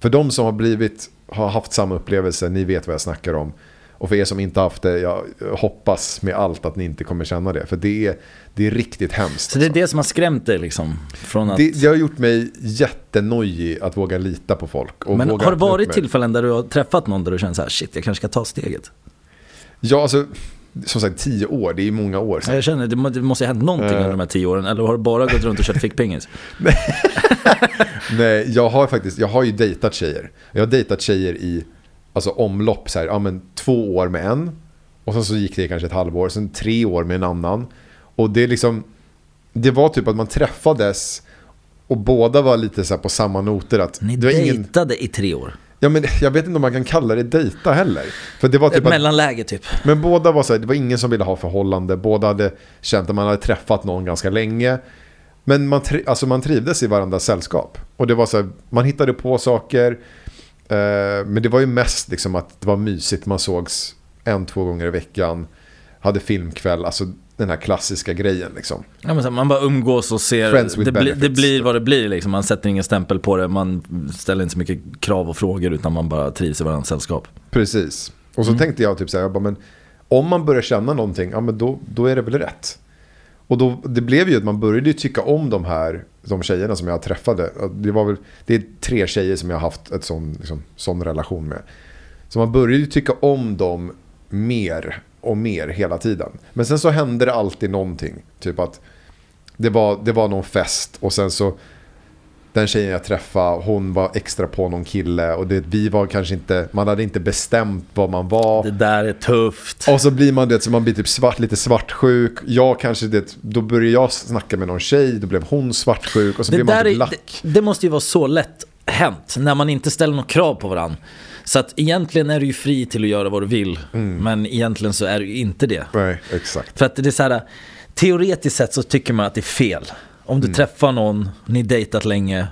Speaker 1: För de som har blivit, har haft samma upplevelse, ni vet vad jag snackar om. Och för er som inte haft det, jag hoppas med allt att ni inte kommer känna det. För det är, det är riktigt hemskt.
Speaker 2: Så det är
Speaker 1: alltså.
Speaker 2: det som har skrämt dig liksom? Från att...
Speaker 1: det, det har gjort mig jättenojig att våga lita på folk.
Speaker 2: Men har det varit tillfällen där du har träffat någon där du känner så här, shit, jag kanske ska ta steget?
Speaker 1: Ja, alltså, som sagt, tio år, det är många år sedan.
Speaker 2: Jag känner, det må- det måste ha hänt någonting under de här tio åren, eller har du bara gått runt och kört fickpingis?
Speaker 1: Nej, jag har faktiskt, jag har ju dejtat tjejer. Jag har dejtat tjejer i alltså, omlopp, så här, ja, men, två år med en. Och sen så gick det kanske ett halvår, sen tre år med en annan. Och det är liksom, det var typ att man träffades och båda var lite så här på samma noter. Att
Speaker 2: Ni
Speaker 1: det var ingen,
Speaker 2: dejtade i tre år?
Speaker 1: ja, men jag vet inte om man kan kalla det dejta heller. För det var
Speaker 2: Ett
Speaker 1: typ att,
Speaker 2: mellanläge typ?
Speaker 1: men båda var så här, det var ingen som ville ha förhållande. Båda hade känt att man hade träffat någon ganska länge. Men man, tri- alltså man trivdes i varandras sällskap. Och det var så här, man hittade på saker. Eh, men det var ju mest liksom att det var mysigt. Man sågs en, två gånger i veckan. Hade filmkväll, alltså den här klassiska grejen liksom.
Speaker 2: Ja, men man bara umgås och ser, det, bli, det blir vad det blir liksom. Man sätter ingen stämpel på det, man ställer inte så mycket krav och frågor utan man bara trivs i varandras sällskap.
Speaker 1: Precis. Och så tänkte jag typ så här, jag bara, men om man börjar känna någonting, ja men då, då är det väl rätt. Och då, det blev ju att man började tycka om de här de tjejerna som jag träffade. Det, var väl, det är tre tjejer som jag har haft en sån, liksom, sån relation med. Så man började tycka om dem mer och mer hela tiden. Men sen så hände det alltid någonting. Typ att det var, det var någon fest och sen så den tjejen jag träffade, hon var extra på någon kille och det, vi var kanske inte, man hade inte bestämt vad man var.
Speaker 2: Det där är tufft.
Speaker 1: Och så blir man det, så man blir typ svart, lite svartsjuk. Jag kanske det, då började jag snacka med någon tjej, då blev hon svartsjuk och så
Speaker 2: Det,
Speaker 1: blev man typ lack.
Speaker 2: det, det måste ju vara så lätt hänt när man inte ställer något krav på varandra. Så att egentligen är du ju fri till att göra vad du vill,
Speaker 1: Mm.
Speaker 2: men egentligen så är du ju inte det.
Speaker 1: Nej, exakt.
Speaker 2: För att det är så här, teoretiskt sett så tycker man att det är fel. Om
Speaker 1: Mm.
Speaker 2: du träffar någon, ni dejtat länge,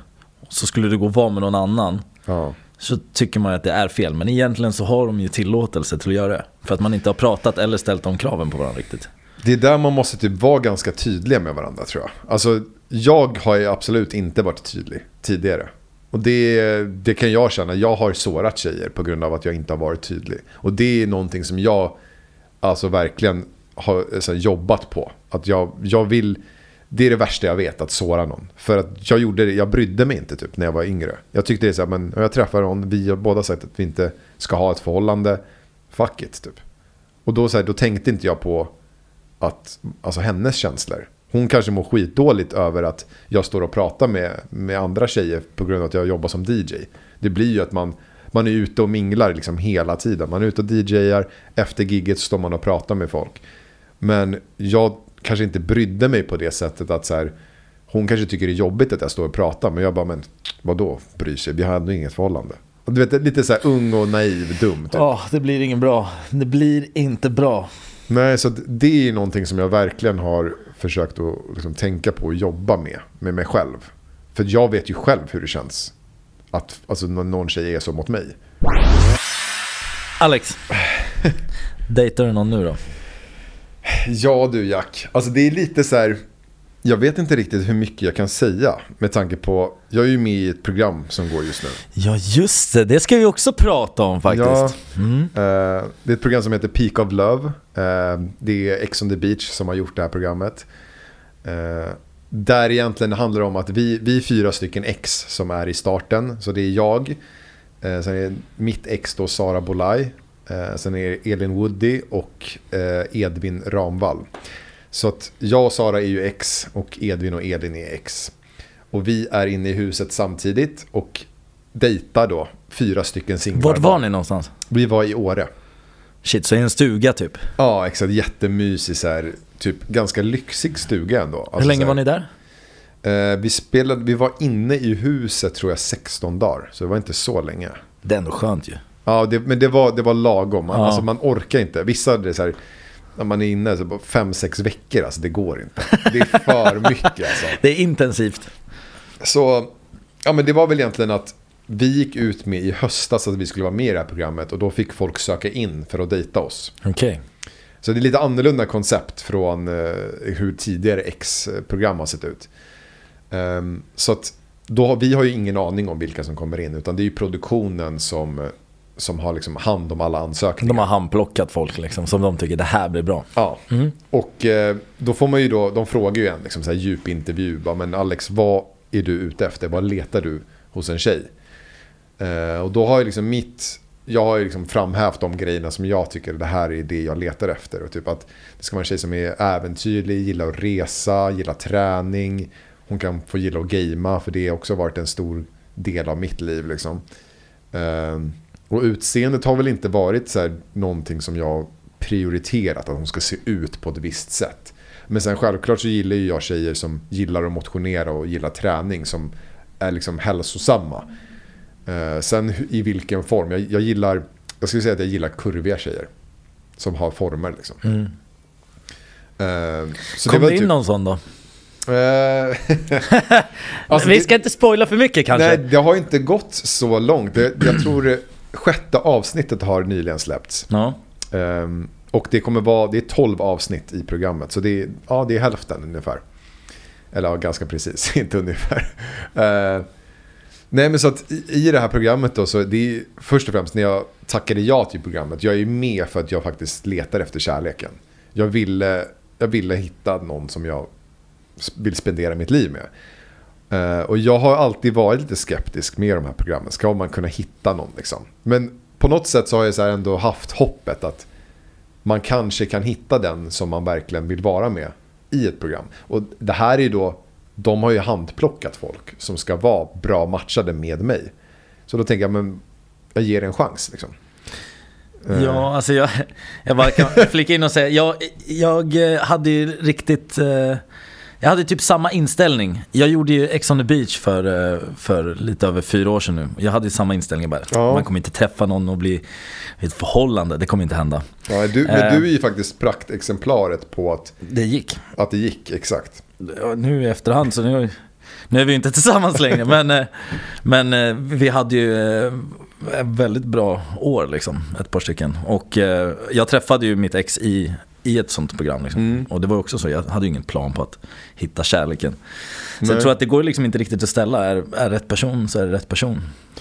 Speaker 2: så skulle du gå och vara med någon annan.
Speaker 1: Ja.
Speaker 2: Så tycker man att det är fel, men egentligen så har de ju tillåtelse till att göra det. För att man inte har pratat eller ställt de kraven på varandra riktigt.
Speaker 1: Det är där man måste typ vara ganska tydliga med varandra tror jag. Alltså, jag har ju absolut inte varit tydlig tidigare. Och det, det kan jag känna, jag har sårat tjejer på grund av att jag inte har varit tydlig. Och det är någonting som jag alltså verkligen har här, jobbat på. Att jag, jag vill, det är det värsta jag vet, att såra någon. För att jag gjorde det, jag brydde mig inte typ när jag var yngre. Jag tyckte det är så här, men jag träffar någon, vi har båda sagt att vi inte ska ha ett förhållande, fuck it typ. Och då, så här, då tänkte inte jag på att, alltså hennes känslor. Hon kanske mår skitdåligt över att jag står och pratar med, med andra tjejer på grund av att jag jobbar som DJ. Det blir ju att man, man är ute och minglar liksom hela tiden. Man är ute och DJar, efter gigget står man och pratar med folk. Men jag kanske inte brydde mig på det sättet att så här, hon kanske tycker det är jobbigt att jag står och pratar. Men jag bara, men vadå bryr sig? Vi har ändå inget förhållande. Du vet, lite så här ung och naiv, dum. Typ.
Speaker 2: Ja, det blir ingen bra. Det blir inte bra.
Speaker 1: Nej, så det är någonting som jag verkligen har försökt att liksom tänka på och jobba med, med mig själv. För jag vet ju själv hur det känns. Att alltså, när någon tjej är så mot mig.
Speaker 2: Alex, dejtar du någon nu då?
Speaker 1: Ja du Jack, alltså det är lite så här. Jag vet inte riktigt hur mycket jag kan säga med tanke på, jag är ju med i ett program som går just nu.
Speaker 2: Ja just det, det ska vi också prata om faktiskt.
Speaker 1: Ja, eh, det är ett program som heter Peak of Love. Eh, det är Ex on the Beach som har gjort det här programmet. Eh, där egentligen handlar det om att vi, vi är fyra stycken ex som är i starten. Så det är jag, eh, sen är mitt ex då Sara Bolaj, sen är det Elin Woody och eh, Edvin Ramvall. Så att jag och Sara är ju ex och Edvin och Elin är ex. Och vi är inne i huset samtidigt och dejtar då fyra stycken singlar.
Speaker 2: Vart var ni någonstans?
Speaker 1: Vi var i Åre.
Speaker 2: Shit, så i en stuga typ?
Speaker 1: Ja, exakt. Jättemysig så här, typ ganska lyxig stuga ändå. Alltså,
Speaker 2: Hur länge
Speaker 1: här,
Speaker 2: var ni där?
Speaker 1: Eh, vi, spelade, vi var inne i huset tror jag 16 dagar, så det var inte så länge.
Speaker 2: Det är ändå skönt ju.
Speaker 1: Ja, det, men det var, det var lagom. Man,
Speaker 2: Ja.
Speaker 1: alltså, man orkar inte. Vissa, det är så här, när man är inne så fem, sex veckor, alltså det går inte. Det är för mycket alltså.
Speaker 2: Det är intensivt.
Speaker 1: Så, ja men det var väl egentligen att vi gick ut med i höstas att vi skulle vara med i det här programmet och då fick folk söka in för att dejta oss.
Speaker 2: Okej.
Speaker 1: Så det är lite annorlunda koncept från eh, hur tidigare X-program har sett ut. Ehm, så att då vi har ju ingen aning om vilka som kommer in utan det är ju produktionen som, som har liksom hand om alla ansökningar.
Speaker 2: De har handplockat folk liksom, som de tycker det här blir bra.
Speaker 1: Ja, och eh, då får man ju då, de frågar ju en liksom så här djup intervju. Bara, men Alex, vad är du ute efter? Vad letar du hos en tjej? Eh, och då har jag liksom mitt, jag har ju liksom framhävt de grejerna som jag tycker det här är det jag letar efter. Och typ att det ska vara en tjej som är äventyrlig, gillar att resa, gillar träning. Hon kan få gilla att gamea för det har också varit en stor del av mitt liv. Liksom. Eh, och utseendet har väl inte varit så här någonting som jag prioriterat att hon ska se ut på ett visst sätt. Men sen självklart så gillar ju jag tjejer som gillar att motionera och gillar träning som är liksom hälsosamma. Eh, sen i vilken form. Jag, jag gillar, jag skulle säga att jag gillar kurviga tjejer. Som har former liksom.
Speaker 2: Mm.
Speaker 1: Eh, så
Speaker 2: Kom
Speaker 1: var
Speaker 2: det in
Speaker 1: typ-
Speaker 2: någon sån då?
Speaker 1: Eh, alltså
Speaker 2: vi
Speaker 1: det-
Speaker 2: ska inte spoila för mycket kanske.
Speaker 1: Nej, det har inte gått så långt. Det, jag tror det sjätte avsnittet har nyligen släppts.
Speaker 2: Ja.
Speaker 1: Ehm, och det kommer vara, det är 12 avsnitt i programmet. Så det är, ja, det är hälften ungefär. Eller ja, ganska precis, inte ungefär. Eh, nej men så att i, i det här programmet då, så det är först och främst när jag tackade ja till programmet. Jag är med för att jag faktiskt letar efter kärleken. Jag ville, jag ville hitta någon som jag vill spendera mitt liv med. Eh, och jag har alltid varit lite skeptisk med de här programmen. Ska man kunna hitta någon liksom? Men på något sätt så har jag så här ändå haft hoppet att man kanske kan hitta den som man verkligen vill vara med i ett program. Och det här är ju då, de har ju handplockat folk som ska vara bra matchade med mig. Så då tänker jag, men jag ger det en chans liksom. Eh.
Speaker 2: Ja, alltså jag, jag bara kan flika in och säga, jag, jag hade ju riktigt, eh, jag hade typ samma inställning. Jag gjorde ju Ex on the beach för, eh, för lite över fyra år sedan nu. Jag hade ju samma inställning bara,
Speaker 1: Ja.
Speaker 2: man kommer inte träffa någon och bli i ett förhållande, det kommer inte hända.
Speaker 1: Ja, du, men
Speaker 2: Eh.
Speaker 1: du är ju faktiskt praktexemplaret på att,
Speaker 2: Det gick.
Speaker 1: att det gick, exakt.
Speaker 2: Nu i efterhand så nu, nu är vi inte tillsammans längre men, eh, men vi hade ju väldigt bra år liksom, ett par stycken. Och jag träffade ju mitt ex i, i ett sånt program liksom.
Speaker 1: Mm.
Speaker 2: Och det var också så, jag hade ju ingen plan på att hitta kärleken. Så
Speaker 1: Nej.
Speaker 2: jag tror att det går liksom inte riktigt att ställa, är, är rätt person så är det rätt person.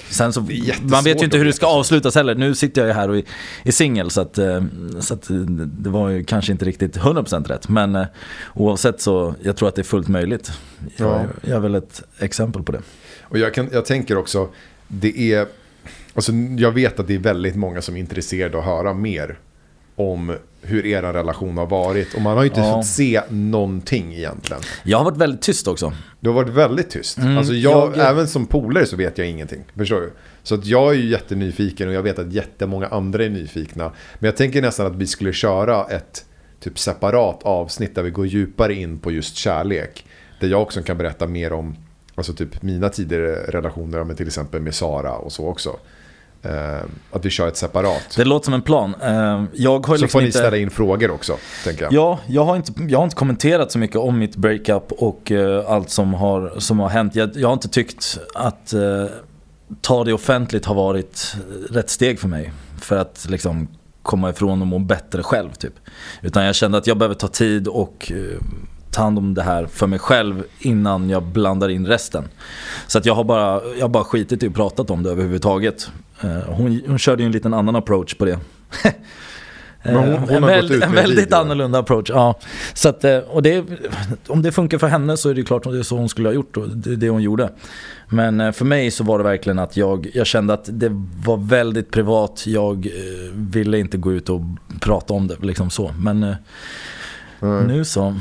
Speaker 2: Sen så, man vet ju inte hur det ska avslutas heller. Nu sitter jag ju här och är, är singel så att, eh, så att eh, det var ju kanske inte riktigt 100% rätt. Men eh, oavsett så, jag tror att det är fullt möjligt. Jag,
Speaker 1: Ja.
Speaker 2: jag är väl ett exempel på det.
Speaker 1: Och jag, kan, jag tänker också, det är, alltså jag vet att det är väldigt många som är intresserade av att höra mer om hur er relation har varit. Och man har ju inte
Speaker 2: Ja.
Speaker 1: fått se någonting egentligen.
Speaker 2: Jag har varit väldigt tyst också.
Speaker 1: Det har varit väldigt tyst.
Speaker 2: Mm,
Speaker 1: alltså jag,
Speaker 2: jag-
Speaker 1: Även som polare så vet jag ingenting. Förstår du? Så att jag är ju jättenyfiken och jag vet att jättemånga andra är nyfikna. Men jag tänker nästan att vi skulle köra ett typ separat avsnitt där vi går djupare in på just kärlek. Där jag också kan berätta mer om alltså typ mina tidigare relationer med till exempel med Sara och så också. Eh, att vi kör ett separat.
Speaker 2: Det låter som en plan. Eh, Jag har
Speaker 1: så
Speaker 2: liksom
Speaker 1: får ni
Speaker 2: inte...
Speaker 1: ställa in frågor också, tänker jag.
Speaker 2: Ja, jag har, inte, jag har inte kommenterat så mycket om mitt breakup och eh, allt som har, som har hänt. Jag, jag har inte tyckt att ta det offentligt har varit rätt steg för mig. För att liksom komma ifrån och må bättre själv typ. Utan jag kände att jag behöver ta tid och ta hand om det här för mig själv innan jag blandar in resten. Så att jag har bara, jag har bara skitit i att pratat om det överhuvudtaget. Eh, hon, hon körde ju en liten annan approach på det.
Speaker 1: Men hon- hon
Speaker 2: en
Speaker 1: har
Speaker 2: väl-
Speaker 1: gått ut
Speaker 2: en väldigt annorlunda approach, ja. Så att, eh, och det, om det funkar för henne så är det klart att det är så hon skulle ha gjort och det det hon gjorde. Men eh, för mig så var det verkligen att jag, jag kände att det var väldigt privat. Jag eh, ville inte gå ut och prata om det liksom så. Men eh,
Speaker 1: Mm.
Speaker 2: nu så.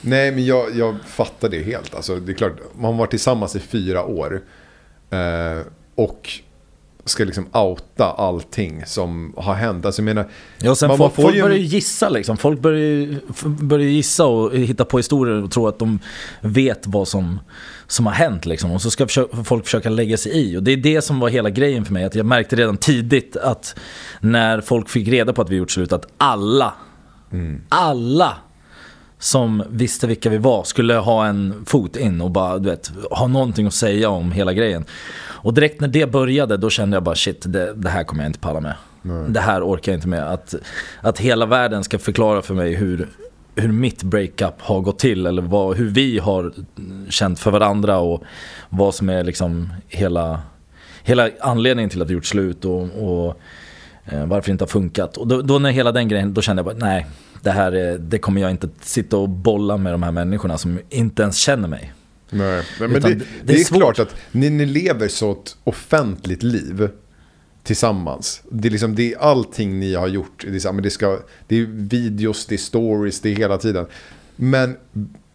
Speaker 1: Nej, men jag, jag fattar det helt. Alltså, det är klart, man har varit tillsammans i fyra år. Eh, och ska liksom outa allting som har hänt. Alltså, jag menar,
Speaker 2: Ja, sen
Speaker 1: Man-
Speaker 2: folk,
Speaker 1: man får
Speaker 2: folk
Speaker 1: ju
Speaker 2: börjar ju gissa liksom. Folk börjar börjar gissa och hitta på historier och tro att de vet vad som, som har hänt liksom. Och så ska folk försöka lägga sig i. Och det är det som var hela grejen för mig. Att jag märkte redan tidigt att när folk fick reda på att vi gjort slut, att alla, alla som visste vilka vi var skulle ha en fot in och bara, du vet, ha någonting att säga om hela grejen. Och direkt när det började, då kände jag bara shit, det, det här kommer jag inte palla med. Det här orkar jag inte med. Att, att hela världen ska förklara för mig hur, hur mitt breakup har gått till eller vad, hur vi har känt för varandra och vad som är liksom hela, hela anledningen till att vi gjort slut och, och eh, varför det inte har funkat. Och då, då när hela den grejen, då kände jag bara nej, det här är, det kommer jag inte sitta och bolla med de här människorna som inte ens känner mig.
Speaker 1: Nej, men det,
Speaker 2: det-
Speaker 1: det,
Speaker 2: det är
Speaker 1: är, klart att ni, ni lever så ett offentligt liv tillsammans. Det är, liksom, det är allting ni har gjort. Det är, det, ska, det är videos, det är stories, det är hela tiden. Men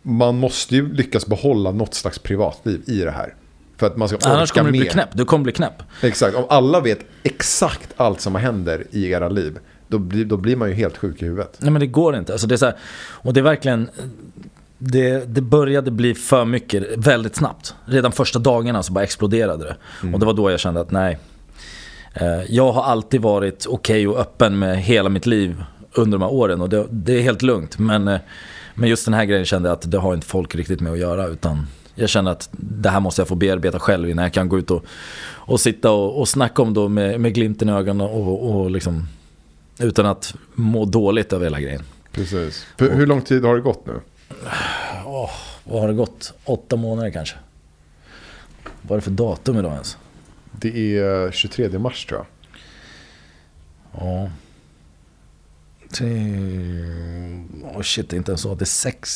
Speaker 1: man måste ju lyckas behålla något slags privatliv i det här. För att man ska
Speaker 2: Annars
Speaker 1: orka
Speaker 2: kommer du bli knäpp. Du kommer bli knäpp.
Speaker 1: Exakt, om alla vet exakt allt som händer i era liv. Då blir, då blir man ju helt sjuk i huvudet.
Speaker 2: Nej men det går inte. Alltså det är så här, och det är verkligen det, det började bli för mycket väldigt snabbt. Redan första dagarna så bara exploderade det. Och det var då jag kände att nej. Eh, Jag har alltid varit okej och öppen med hela mitt liv under de här åren och det, det är helt lugnt. Men, eh, men just den här grejen kände jag att det har inte folk riktigt med att göra. Utan jag känner att det här måste jag få bearbeta själv innan jag kan gå ut och, och sitta och, och snacka om det med, med glimten i ögonen och, och liksom utan att må dåligt över hela grejen.
Speaker 1: Precis. För hur lång tid har det gått nu?
Speaker 2: Åh, vad har det gått? Åtta månader kanske? Vad är det för datum idag ens?
Speaker 1: Det är 23 mars tror jag.
Speaker 2: Ja. Åh shit, det är inte ens så. Det är sex,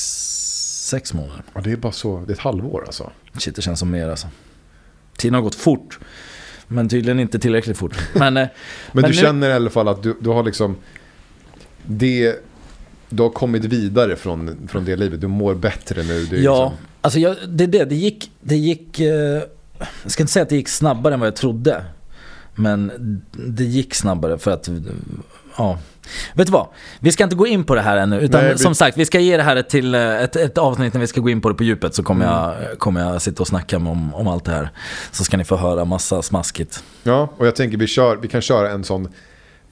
Speaker 2: sex månader.
Speaker 1: Ja, det är bara så, det är ett halvår alltså.
Speaker 2: Shit, det känns som mer alltså. Tiden har gått fort. Men tydligen inte tillräckligt fort. Men, eh,
Speaker 1: Men, du
Speaker 2: nu-
Speaker 1: känner i alla fall att du, du har liksom det, du har kommit vidare från, från det livet. Du mår bättre nu. Du
Speaker 2: Ja,
Speaker 1: liksom,
Speaker 2: alltså jag, det är det. Det gick, det gick eh, jag ska inte säga att det gick snabbare än vad jag trodde. Men det gick snabbare för att, ja. Vet du vad? Vi ska inte gå in på det här ännu. Utan
Speaker 1: Nej, vi-
Speaker 2: som sagt, vi ska ge det här till, eh, ett, ett avsnitt när vi ska gå in på det på djupet. Så kommer,
Speaker 1: Mm.
Speaker 2: jag, kommer jag sitta och snacka om, om allt det här. Så ska ni få höra massa smaskigt.
Speaker 1: ja, och jag tänker vi, kör, vi kan köra en sån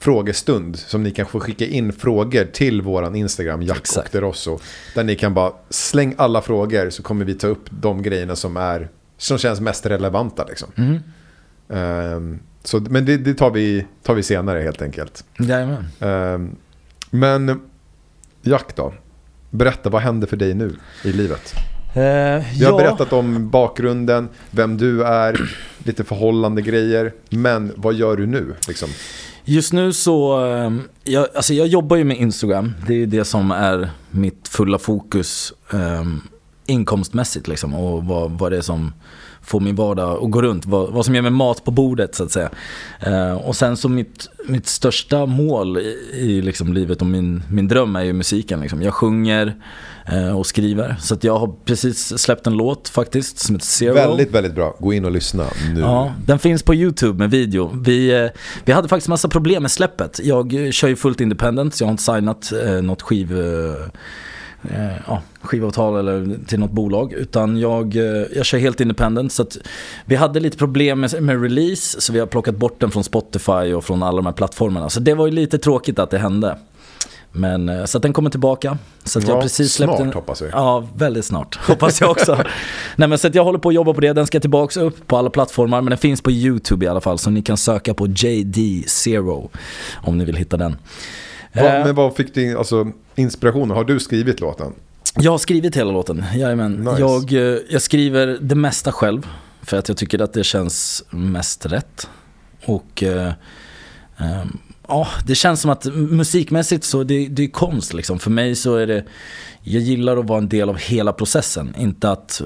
Speaker 1: frågestund som ni kan få skicka in frågor till våran Instagram, Jack och
Speaker 2: Exakt.
Speaker 1: Derosso. Där ni kan bara släng alla frågor så kommer vi ta upp de grejerna som, är, som känns mest relevanta. Liksom.
Speaker 2: Mm.
Speaker 1: Ehm, så, men det, det tar, vi, tar vi senare helt enkelt.
Speaker 2: Jajamän.
Speaker 1: Ehm, men Jack då? Berätta, vad händer för dig nu i livet?
Speaker 2: Eh,
Speaker 1: Vi har berättat om bakgrunden, vem du är, lite förhållande grejer. Men vad gör du nu? Liksom?
Speaker 2: Just nu så, eh, jag, alltså jag jobbar ju med Instagram. Det är ju det som är mitt fulla fokus eh, inkomstmässigt liksom. Och vad, vad det är som får min vardag att gå runt. Vad, vad som ger mig mat på bordet så att säga. Eh, och sen så mitt, mitt största mål i, i liksom livet och min, min dröm är ju musiken. Liksom. Jag sjunger eh, och skriver. Så att jag har precis släppt en låt faktiskt som heter Zero.
Speaker 1: Väldigt, väldigt bra. Gå in och lyssna nu.
Speaker 2: Ja, den finns på YouTube med video. Vi, eh, vi hade faktiskt massa problem med släppet. Jag kör ju fullt independent, så jag har inte signat eh, något skiv, eh, ja, skivavtal eller till något bolag. Utan jag, eh, jag kör helt independent. Så vi hade lite problem med, med release, så vi har plockat bort den från Spotify och från alla de här plattformarna. Så det var ju lite tråkigt att det hände. Men, eh, så att den kommer tillbaka. Så att jag
Speaker 1: Ja,
Speaker 2: har precis släppt
Speaker 1: snart
Speaker 2: en,
Speaker 1: hoppas vi.
Speaker 2: Ja, väldigt snart. Hoppas jag också. Nej men så att jag håller på att jobba på det. Den ska tillbaka upp på alla plattformar. Men den finns på YouTube i alla fall. Så ni kan söka på JD Zero. Om ni vill hitta den.
Speaker 1: Vad-
Speaker 2: Eh,
Speaker 1: men vad fick din alltså, inspiration? Har du skrivit låten?
Speaker 2: Jag har skrivit hela låten, jajamän.
Speaker 1: Nice.
Speaker 2: Jag, eh, jag skriver det mesta själv. För att jag tycker att det känns mest rätt. Och eh, eh, ja, det känns som att musikmässigt så det, det är konst liksom. För mig så är det, jag gillar att vara en del av hela processen. Inte att,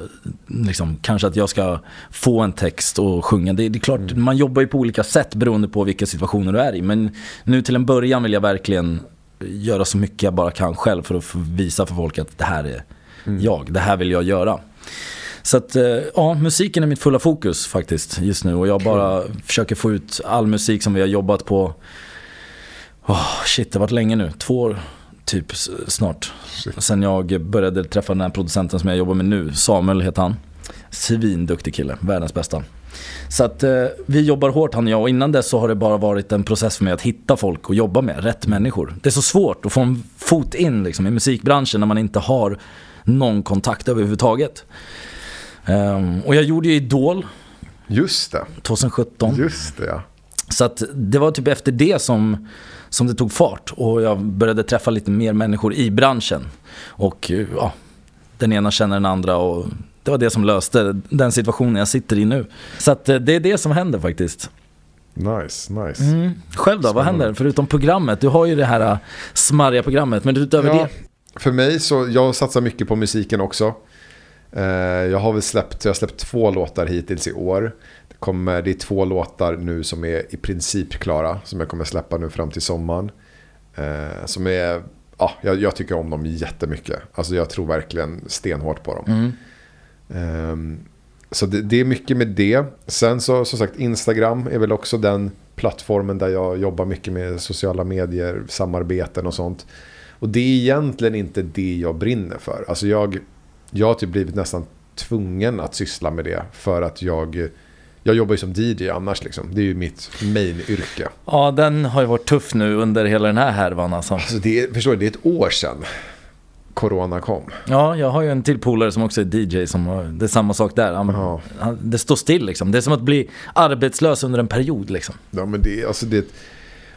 Speaker 2: liksom, kanske att jag ska få en text och sjunga. Det, det är klart, man jobbar ju på olika sätt beroende på vilka situationer du är i. Men nu till en början vill jag verkligen göra så mycket jag bara kan själv för att visa för folk att det här är jag, det här vill jag göra. Så att, eh, ja, musiken är mitt fulla fokus faktiskt just nu och jag bara försöker få ut all musik som vi har jobbat på. Oh, shit, det har varit länge nu. Två år typ snart.
Speaker 1: Shit.
Speaker 2: Sen jag började träffa den här producenten som jag jobbar med nu, Samuel heter han. Svinduktig kille, världens bästa. Så att eh, vi jobbar hårt han och jag och innan dess så har det bara varit en process för mig att hitta folk och jobba med, rätt människor. Det är så svårt att få en fot in liksom, i musikbranschen när man inte har någon kontakt överhuvudtaget. Ehm, och jag gjorde ju Idol
Speaker 1: Just det,
Speaker 2: 2017.
Speaker 1: just det ja.
Speaker 2: Så att det var typ efter det som, som det tog fart och jag började träffa lite mer människor i branschen. Och ja, den ena känner den andra och det var det som löste den situationen jag sitter i nu. Så att eh, det är det som händer faktiskt.
Speaker 1: Nice, nice.
Speaker 2: Mm. Själv då, vad
Speaker 1: Spännande.
Speaker 2: händer? Förutom programmet, du har ju det här eh, smarriga programmet, men utöver
Speaker 1: Ja,
Speaker 2: det?
Speaker 1: för mig så, jag satsar mycket på musiken också. Eh, jag har väl släppt, jag har släppt två låtar hittills i år. Kommer, det är två låtar nu som är i princip klara, som jag kommer släppa nu fram till sommaren. Eh, som är, ja, jag, jag tycker om dem jättemycket. Alltså jag tror verkligen stenhårt på dem.
Speaker 2: Mm.
Speaker 1: Ehm, så det, det är mycket med det. Sen så som sagt Instagram är väl också den plattformen där jag jobbar mycket med sociala medier, samarbeten och sånt. Och det är egentligen inte det jag brinner för. Alltså jag, jag har typ blivit nästan tvungen att syssla med det för att jag, jag jobbar ju som DJ annars liksom. Det är ju mitt main-yrke.
Speaker 2: Ja, den har ju varit tuff nu under hela den här härvan alltså.
Speaker 1: Alltså det, är- förstår du, det är ett år sedan Corona kom.
Speaker 2: Ja, jag har ju en till polare som också är DJ som har, det är samma sak där. Han,
Speaker 1: Ja.
Speaker 2: han, det står still liksom. Det är som att bli arbetslös under en period liksom.
Speaker 1: Ja, men det, alltså det,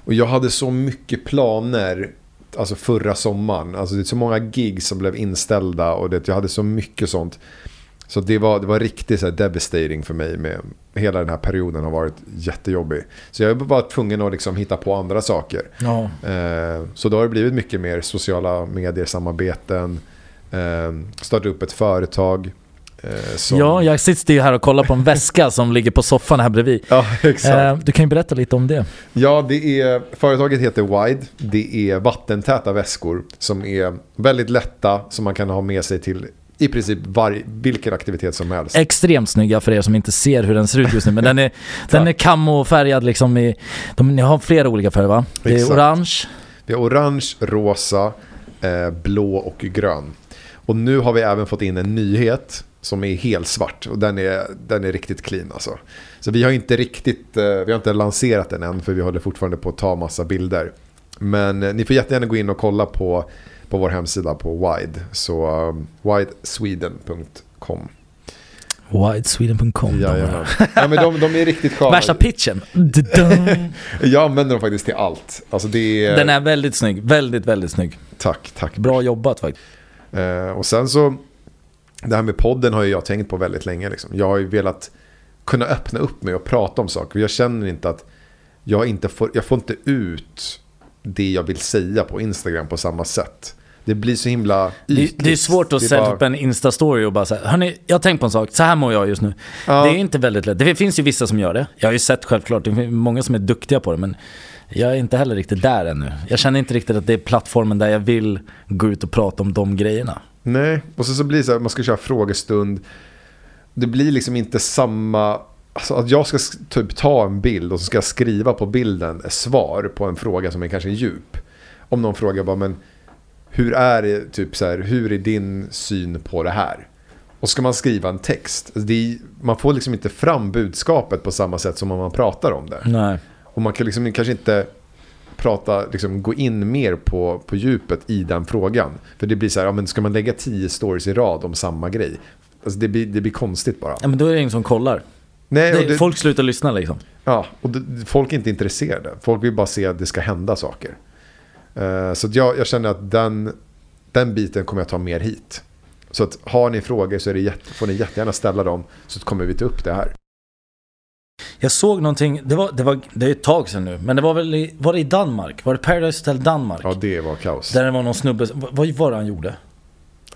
Speaker 1: och jag hade så mycket planer alltså förra sommaren. Alltså det är så många gig som blev inställda och det, jag hade så mycket sånt. Så det var, det var riktigt så devastating för mig. Med, hela den här perioden har varit jättejobbig. Så jag var bara tvungen att liksom hitta på andra saker.
Speaker 2: Ja.
Speaker 1: Eh, så då har det blivit mycket mer sociala medier, samarbeten, eh, starta upp ett företag. Eh, som,
Speaker 2: Ja, jag sitter ju här och kollar på en väska som ligger på soffan här bredvid.
Speaker 1: ja, exakt.
Speaker 2: Eh, du kan ju berätta lite om det.
Speaker 1: Ja, det är, företaget heter Wide. Det är vattentäta väskor som är väldigt lätta som man kan ha med sig till i princip var, vilken aktivitet som helst.
Speaker 2: Extremt snygga för er som inte ser hur den ser ut just nu. Men den är, den är kamofärgad liksom i... De, ni har flera olika färger va? Det är
Speaker 1: Exakt.
Speaker 2: orange.
Speaker 1: Vi har orange, rosa, eh, blå och grön. Och nu har vi även fått in en nyhet som är helt svart och den är, den är riktigt clean alltså. Så vi har inte riktigt, eh, vi har inte lanserat den än för vi håller fortfarande på att ta massa bilder. Men eh, ni får jättegärna gå in och kolla på, på vår hemsida på Wide. Så um, widesweden.com.
Speaker 2: Widesweden.com.
Speaker 1: Jajamän. Ja, men de, de är riktigt sköna.
Speaker 2: Värsta pitchen.
Speaker 1: Jag använder dem faktiskt till allt. Alltså det är...
Speaker 2: Den är väldigt snygg. Väldigt, väldigt snygg.
Speaker 1: Tack, tack.
Speaker 2: Bra jobbat faktiskt.
Speaker 1: Eh, och sen så, det här med podden har ju jag tänkt på väldigt länge. Liksom. Jag har ju velat kunna öppna upp mig och prata om saker. Jag känner inte att jag, inte får, jag får inte ut det jag vill säga på Instagram på samma sätt. Det blir så himla
Speaker 2: Det,
Speaker 1: ytligt.
Speaker 2: det är svårt att
Speaker 1: Det
Speaker 2: sätta
Speaker 1: bara-
Speaker 2: upp en Insta-story och bara säga Hörni, jag har tänkt på en sak. Så här mår jag just nu.
Speaker 1: Ja.
Speaker 2: Det är inte väldigt lätt. Det finns ju vissa som gör det. Jag har ju sett självklart. Det finns många som är duktiga på det. Men jag är inte heller riktigt där ännu. Jag känner inte riktigt att det är plattformen där jag vill gå ut och prata om de grejerna.
Speaker 1: Nej, och så, så blir det så här, man ska köra frågestund. Det blir liksom inte samma... Alltså att jag ska sk- typ ta en bild och så ska jag skriva på bilden ett svar på en fråga som är kanske djup. Om någon frågar bara, men hur är typ så här, hur är din syn på det här? Och ska man skriva en text. Alltså är, man får liksom inte fram budskapet på samma sätt som om man pratar om det.
Speaker 2: Nej.
Speaker 1: Och man kan liksom kanske inte prata, liksom gå in mer på, på djupet i den frågan. För det blir så här, ja, men ska man lägga tio stories i rad om samma grej? Alltså det, blir, det blir konstigt bara.
Speaker 2: Ja, men då är det ingen som kollar.
Speaker 1: Nej,
Speaker 2: Det,
Speaker 1: det,
Speaker 2: folk slutar lyssna liksom.
Speaker 1: ja, och det, folk är inte intresserade. Folk vill bara se att det ska hända saker. Eh, så jag, jag känner att den Den biten kommer jag ta mer hit. Så att har ni frågor så är det jätte, får ni jättegärna ställa dem så kommer vi ta upp det här.
Speaker 2: Jag såg någonting, det var, det var det är ett tag sedan nu, men det var väl i, var det i Danmark? Var det Paradise Hotel Danmark?
Speaker 1: Ja, det var kaos.
Speaker 2: Där det var någon snubbe, vad, vad var det han gjorde?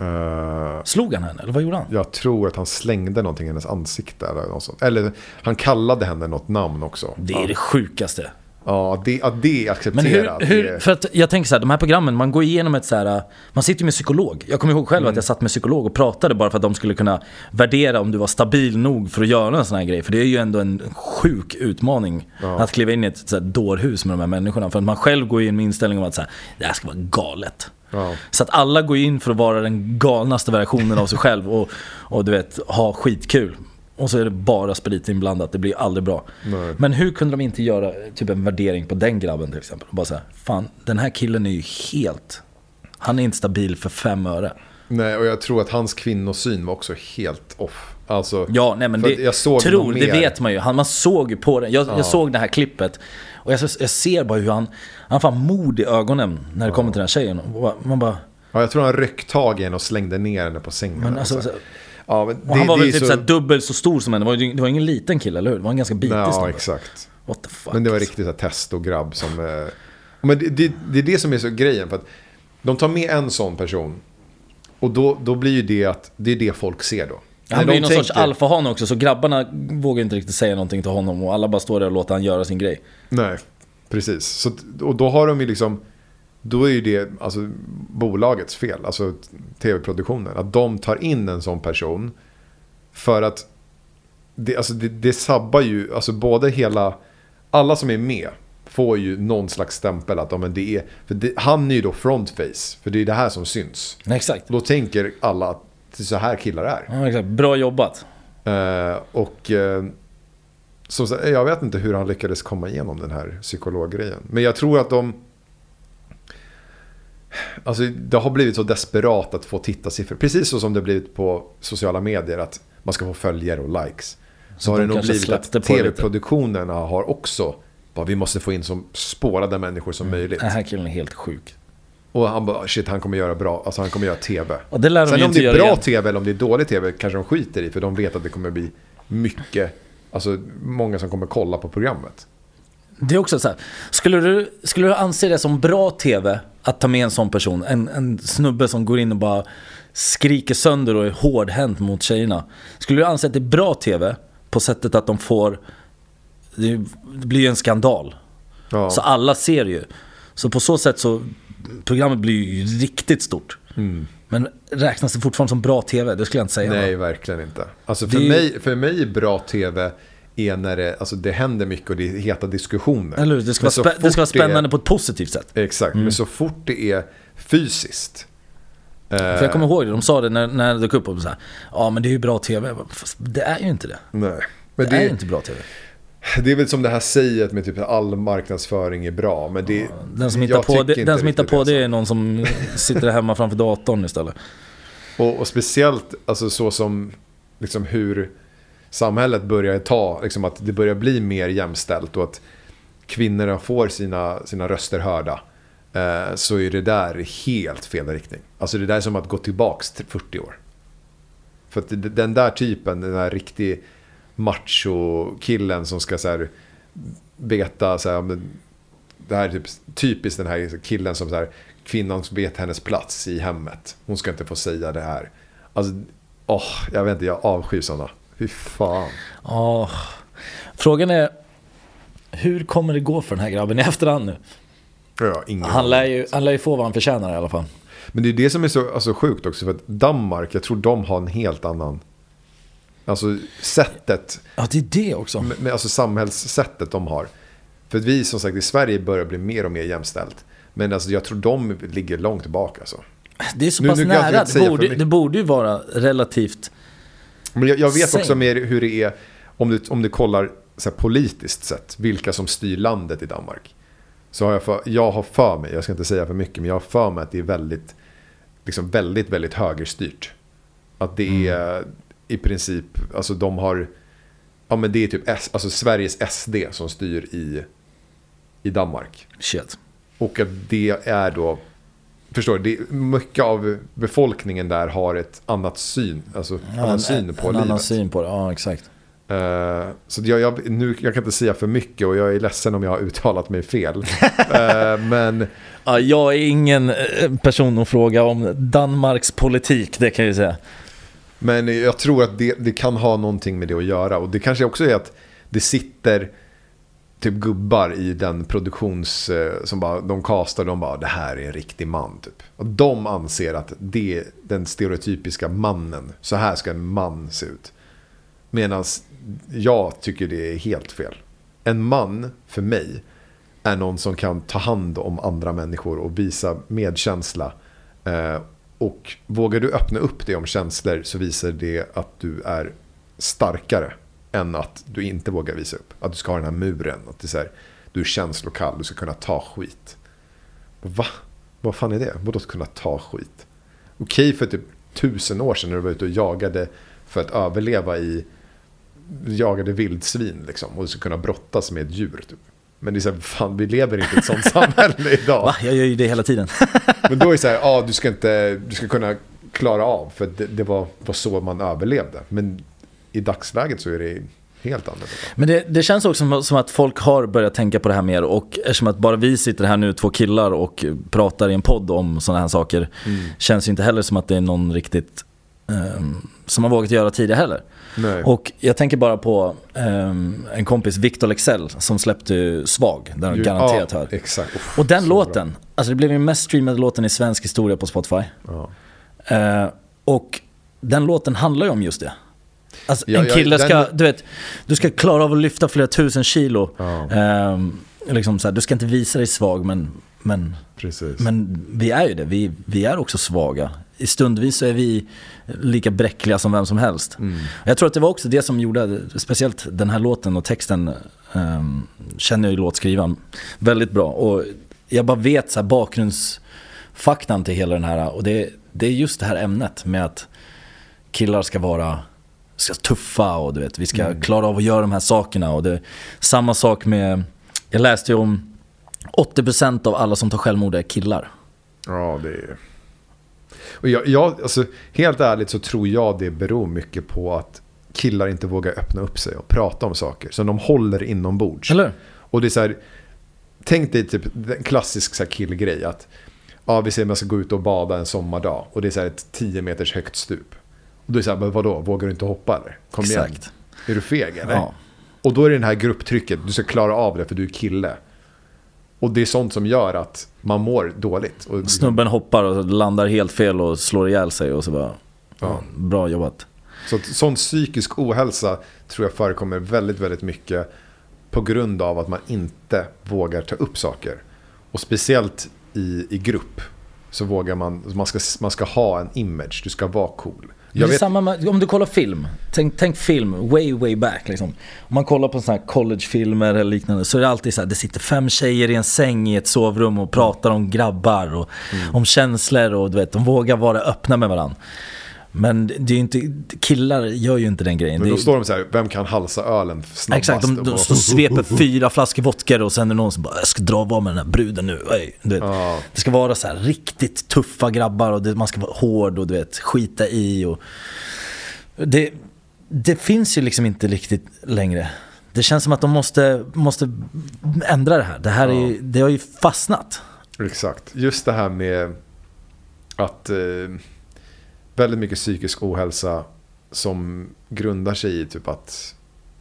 Speaker 1: Uh,
Speaker 2: Slog han henne eller vad gjorde han?
Speaker 1: Jag tror att han slängde någonting i hennes ansikte eller något sånt. Eller han kallade henne något namn också.
Speaker 2: Det är ja. det sjukaste.
Speaker 1: Ja, det, ja, det är accepterat.
Speaker 2: Men hur, hur, för att jag tänker så här, de här programmen, man går igenom ett så här, man sitter ju med psykolog. Jag kommer ihåg själv mm. att jag satt med psykolog och pratade bara för att de skulle kunna värdera om du var stabil nog för att göra en sån här grej. För det är ju ändå en sjuk utmaning ja. att kliva in i ett så här dårhus med de här människorna. För att man själv går in med inställningen om att så här, det här ska vara galet. Ja. Så att alla går in för att vara den galnaste versionen av sig själv och, och du vet, ha skitkul. Och så är det bara sprit inblandat, det blir aldrig bra. Nej. Men hur kunde de inte göra typ en värdering på den grabben till exempel? bara säga, fan den här killen är ju helt, han är inte stabil för fem öre.
Speaker 1: Nej, och jag tror att hans kvinnosyn var också helt off. Alltså,
Speaker 2: ja, nej men det, jag såg tror, det vet man ju. Han, man såg ju på det. Jag, ja. jag såg det här klippet. Och jag, jag ser bara hur han, han får mod i ögonen när det ja. kommer till den här tjejen. Man bara...
Speaker 1: Ja, jag tror han ryck tag i henne och slängde ner henne på sängen. Men alltså, alltså.
Speaker 2: Ja, men det, han var väl typ så... dubbelt så stor som henne. Det var, det var ingen liten kille, eller hur? Det var en ganska bitig
Speaker 1: Ja, snubbe. exakt. What the fuck? Men det var riktigt så testo-grabb som... Eh... Men det, det, det, är det som är så grejen. För att de tar med en sån person. Och då, då blir ju det att det är det folk ser då.
Speaker 2: Han blir ju någon tänker... sorts alfahane också, så grabbarna vågar inte riktigt säga någonting till honom. Och alla bara står där och låter han göra sin grej.
Speaker 1: Nej, precis. Så, och då har de ju liksom då är ju det alltså, bolagets fel, alltså tv-produktionen. Att de tar in en sån person för att det, alltså, det, det sabbar ju, alltså både hela, alla som är med får ju någon slags stämpel att ja, men det är, för det, han är ju då frontface, för det är det här som syns.
Speaker 2: Exakt.
Speaker 1: Då tänker alla att det är så här killar är.
Speaker 2: Ja, exakt. Bra jobbat.
Speaker 1: Uh, och uh, så, jag vet inte hur han lyckades komma igenom den här psykologgrejen. Men jag tror att de Alltså det har blivit så desperat att få tittarsiffror. Precis så som det blivit på sociala medier. Att man ska få följare och likes. Så, så har det nog blivit att tv-produktionerna har också. Bara, vi måste få in så spårade människor som mm. möjligt.
Speaker 2: Den här killen är helt sjuk.
Speaker 1: Och han bara, shit han kommer göra bra, alltså han kommer göra tv.
Speaker 2: Och det lär de
Speaker 1: Sen
Speaker 2: om det
Speaker 1: är bra
Speaker 2: igen.
Speaker 1: tv eller om det är dålig tv kanske de skiter i. För de vet att det kommer bli mycket, alltså många som kommer kolla på programmet.
Speaker 2: Det är också så här, skulle du, skulle du anse det som bra tv att ta med en sån person? En, en snubbe som går in och bara skriker sönder och är hårdhänt mot tjejerna. Skulle du anse att det är bra tv på sättet att de får, det blir ju en skandal. Ja. Så alla ser ju. Så på så sätt så, programmet blir ju riktigt stort. Mm. Men räknas det fortfarande som bra tv? Det skulle jag inte säga.
Speaker 1: Nej, verkligen inte. Alltså för, det... mig, för mig är bra tv är när det, alltså det händer mycket och det är heta diskussioner.
Speaker 2: Eller hur? Det ska, vara, det ska vara spännande är, på ett positivt sätt.
Speaker 1: Exakt, mm. men så fort det är fysiskt.
Speaker 2: För jag kommer ihåg det, de sa det när, när det dök upp. Och så här, ja men det är ju bra tv. Fast det är ju inte det.
Speaker 1: Nej.
Speaker 2: Men det, det är ju inte bra tv.
Speaker 1: Det är väl som det här säget med typ all marknadsföring är bra. Men det,
Speaker 2: den som hittar på, det, den som hittar på det är någon som sitter hemma framför datorn istället.
Speaker 1: Och, och speciellt alltså så som liksom hur samhället börjar ta, liksom att det börjar bli mer jämställt och att kvinnorna får sina, sina röster hörda. Eh, så är det där helt fel riktning. Alltså det där är som att gå tillbaks till 40 år. För att den där typen, den där riktig macho-killen som ska så här veta så här, det här är typ, typiskt den här killen som så här, kvinnan som vet hennes plats i hemmet. Hon ska inte få säga det här. Alltså, åh, jag vet inte, jag avskyr sådana. Fy fan.
Speaker 2: Oh. Frågan är, hur kommer det gå för den här grabben i efterhand nu?
Speaker 1: Ja,
Speaker 2: han, lär ju, han lär ju få vad han förtjänar i alla fall.
Speaker 1: Men det är det som är så alltså, sjukt också. För att Danmark, jag tror de har en helt annan... Alltså sättet.
Speaker 2: Ja, det är det också.
Speaker 1: Med, alltså samhällssättet de har. För att vi som sagt i Sverige börjar bli mer och mer jämställt. Men alltså, jag tror de ligger långt tillbaka. Alltså.
Speaker 2: Det är så pass nu, nu nära. Det borde, det borde ju vara relativt
Speaker 1: men jag, jag vet Same. också mer hur det är om du, om du kollar så här, politiskt sett, vilka som styr landet i Danmark. Så har jag, för, jag har för mig, jag ska inte säga för mycket, men jag har för mig att det är väldigt, liksom väldigt, väldigt högerstyrt. Att det mm. är i princip, alltså de har, ja men det är typ S, alltså Sveriges SD som styr i, i Danmark.
Speaker 2: Shit.
Speaker 1: Och att det är då, förstår du, mycket av befolkningen där har ett annat syn, alltså
Speaker 2: Ja,
Speaker 1: annan
Speaker 2: en,
Speaker 1: syn på
Speaker 2: en
Speaker 1: livet.
Speaker 2: annan syn på det, ja exakt.
Speaker 1: Eh, så jag, jag, nu, jag kan inte säga för mycket och jag är ledsen om jag har uttalat mig fel. Eh, men
Speaker 2: Ja, jag är ingen eh, person att fråga om Danmarks politik, det kan jag säga.
Speaker 1: Men jag tror att det, det kan ha någonting med det att göra. Och det kanske också är att det sitter typ gubbar i den produktions... Eh, som bara, de castar, de bara det här är en riktig man typ. Och de anser att det är den stereotypiska mannen. Så här ska en man se ut. Medan jag tycker det är helt fel. En man, för mig, är någon som kan ta hand om andra människor och visa medkänsla. Eh, och vågar du öppna upp dig om känslor så visar det att du är starkare än att du inte vågar visa upp. Att du ska ha den här muren. Att det är så här, du är känslokall, du ska kunna ta skit. Va? Vad fan är det? Vadå kunna ta skit? Okej för typ tusen år sedan när du var ute och jagade för att överleva i jagade vildsvin liksom. Och du ska kunna brottas med djur typ. Men det är så här, fan vi lever inte i ett sånt samhälle idag.
Speaker 2: Va? Jag gör ju det hela tiden.
Speaker 1: Men då är det så här, ja du ska inte, du ska kunna klara av. För det, det var, var så man överlevde. Men i dagsläget så är det helt annorlunda.
Speaker 2: Men det, det känns också som, som att folk har börjat tänka på det här mer och eftersom att bara vi sitter här nu, två killar och pratar i en podd om sådana här saker känns ju inte heller som att det är någon riktigt ehm, som har vågat göra tidigare heller.
Speaker 1: Nej.
Speaker 2: Och jag tänker bara på ehm, en kompis, Victor Lexell, som släppte Svag, den har garanterat
Speaker 1: ja,
Speaker 2: hört.
Speaker 1: Exakt. Uff,
Speaker 2: Och den låten, alltså det blev den mest streamade låten i svensk historia på Spotify.
Speaker 1: bra.
Speaker 2: Eh, och den låten handlar ju om just det. Alltså
Speaker 1: Ja,
Speaker 2: en
Speaker 1: ja,
Speaker 2: kille
Speaker 1: den-
Speaker 2: ska, du vet, du ska klara av att lyfta flera tusen kilo.
Speaker 1: Ja.
Speaker 2: Ehm, liksom så här, du ska inte visa dig svag men, men,
Speaker 1: Precis.
Speaker 2: men vi är ju det. Vi, vi är också svaga. I stundvis så är vi lika bräckliga som vem som helst.
Speaker 1: Mm.
Speaker 2: Jag tror att det var också det som gjorde, speciellt den här låten och texten, um, känner jag ju låtskrivaren väldigt bra. Och jag bara vet så här bakgrundsfaktan till hela den här, och det, det är just det här ämnet med att killar ska vara ska tuffa och du vet, vi ska
Speaker 1: Mm.
Speaker 2: klara av att göra de här sakerna. Och det, samma sak med, jag läste ju om 80% av alla som tar självmord är killar.
Speaker 1: Ja, det är... Och jag, jag, alltså, helt ärligt så tror jag det beror mycket på att killar inte vågar öppna upp sig och prata om saker. Så de håller inombords.
Speaker 2: Eller?
Speaker 1: Och det är så här, tänk dig typ en klassisk så killgrej att ja, vi säger att man ska gå ut och bada en sommardag och det är så här ett 10 meters högt stup. Och då är det så här, men vadå, vågar du inte hoppa eller? Kom igen.
Speaker 2: Exakt.
Speaker 1: Är du feg eller?
Speaker 2: Ja.
Speaker 1: Och då är det den här grupptrycket, du ska klara av det för du är kille. Och det är sånt som gör att man mår dåligt. Och
Speaker 2: Snubben hoppar och landar helt fel och slår ihjäl sig och så bara,
Speaker 1: Ja.
Speaker 2: bra jobbat.
Speaker 1: Så att sån psykisk ohälsa tror jag förekommer väldigt, väldigt mycket på grund av att man inte vågar ta upp saker. Och speciellt i, i grupp så vågar man, man ska, man ska ha en image, du ska vara cool. Jag vet,
Speaker 2: samma med, om du kollar film, tänk, tänk film way way back liksom. Om man kollar på sådana här collegefilmer eller liknande så är det alltid så här, det sitter fem tjejer i en säng i ett sovrum och pratar om grabbar och
Speaker 1: Mm.
Speaker 2: om känslor och du vet, de vågar vara öppna med varandra. Men det är ju inte, killar gör ju inte den grejen.
Speaker 1: men då står de så här, vem kan halsa ölen snabbast?
Speaker 2: Exakt, de, de och sveper fyra flaskor vodka och sen är det någon som bara, jag ska dra av med den här bruden nu. Vet.
Speaker 1: Ja.
Speaker 2: Det ska vara så här riktigt tuffa grabbar och det, man ska vara hård och du vet, skita i. Och det, det finns ju liksom inte riktigt längre. Det känns som att de måste, måste ändra det här. Det här är, ju- det har ju fastnat.
Speaker 1: Exakt. Just det här med att eh, väldigt mycket psykisk ohälsa som grundar sig i typ att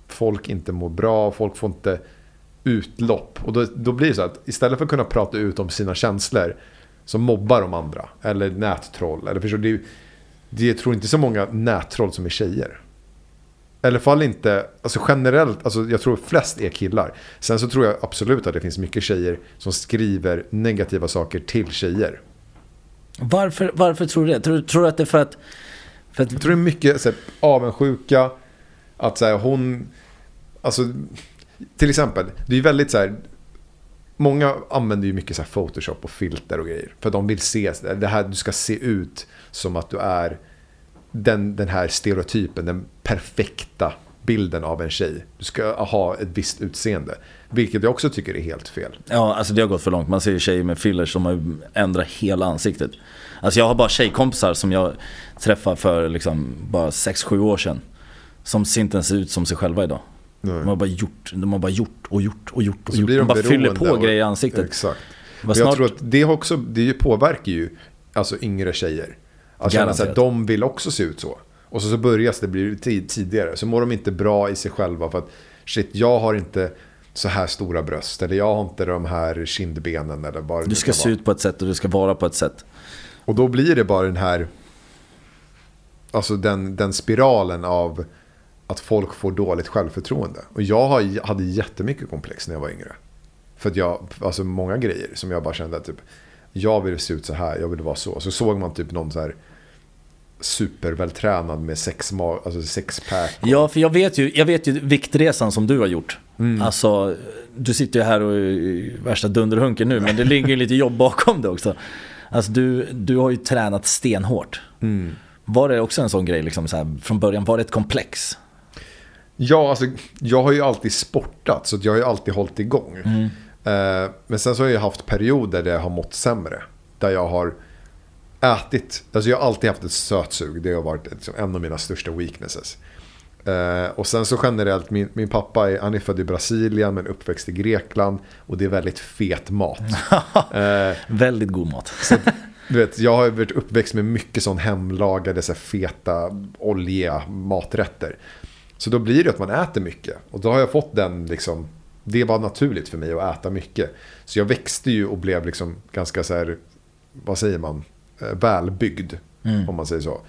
Speaker 1: folk inte mår bra, folk får inte utlopp. Och då, då blir det så att istället för att kunna prata ut om sina känslor så mobbar de andra. Eller nättroll. Eller förstår? Det, det tror inte så många nättroll som är tjejer. I alla fall inte, alltså generellt, alltså jag tror flest är killar. Sen så tror jag absolut att det finns mycket tjejer som skriver negativa saker till tjejer.
Speaker 2: Varför, varför tror du det? Tror, tror du att det är för att... För att
Speaker 1: Jag tror det är mycket så här, avundsjuka, att så här, hon, alltså till exempel, det är väldigt så här, många använder ju mycket så här Photoshop och filter och grejer. För att de vill se, det här, du ska se ut som att du är den, den här stereotypen, den perfekta bilden av en tjej. Du ska ha ett visst utseende. Vilket jag också tycker är helt fel.
Speaker 2: Ja, alltså det har gått för långt. Man ser tjejer med fillers som har ändrat hela ansiktet. Alltså jag har bara tjejkompisar som jag träffade för liksom bara 6-7 år sedan. Som ser inte ens ut som sig själva idag. De har bara gjort, de har bara gjort och gjort och gjort och,
Speaker 1: Så
Speaker 2: gjort.
Speaker 1: blir
Speaker 2: De,
Speaker 1: de
Speaker 2: bara fyller på
Speaker 1: och-
Speaker 2: grejer i ansiktet.
Speaker 1: Exakt.
Speaker 2: Snart-
Speaker 1: jag tror att det, också, det påverkar ju alltså yngre tjejer. Att känna att de vill också se ut så. Och så, så börjar det bli tid, tidigare. Så mår de inte bra i sig själva för att shit, jag har inte så här stora bröst. Eller jag har inte de här kindbenen eller vad det
Speaker 2: Du ska se
Speaker 1: vara.
Speaker 2: ut på ett sätt och du ska vara på ett sätt.
Speaker 1: Och då blir det bara den här, alltså den, den spiralen av att folk får dåligt självförtroende. Och jag har, hade jättemycket komplex när jag var yngre. För att jag, alltså många grejer som jag bara kände att typ, jag vill se ut så här, jag vill vara så. Så såg man typ någon så här supervältränad med sex, alltså sexpack. och-
Speaker 2: Ja, för jag vet ju, jag vet ju viktresan som du har gjort.
Speaker 1: Mm.
Speaker 2: Alltså, du sitter ju här och är värsta dunderhunken nu, men det ligger ju lite jobb bakom det också. Alltså du, du har ju tränat stenhårt.
Speaker 1: Mm.
Speaker 2: Var det också en sån grej liksom, så här, från början? Var det ett komplex?
Speaker 1: Ja, alltså jag har ju alltid sportat så jag har ju alltid hållit igång. Eh, men sen så har jag haft perioder där jag har mått sämre. Där jag har ätit, alltså jag har alltid haft ett sötsug. Det har varit liksom en av mina största weaknesses. Eh, och sen så generellt, min, min pappa är, han är född i Brasilien men uppväxt i Grekland. Och det är väldigt fet mat. Eh,
Speaker 2: Väldigt god mat.
Speaker 1: du vet, jag har varit uppväxt med mycket sån hemlagade, så här feta, oljiga maträtter. Så då blir det att man äter mycket. Och då har jag fått den liksom, det var naturligt för mig att äta mycket. Så jag växte ju och blev liksom ganska så här, vad säger man, Eh, välbyggd. Om man säger så.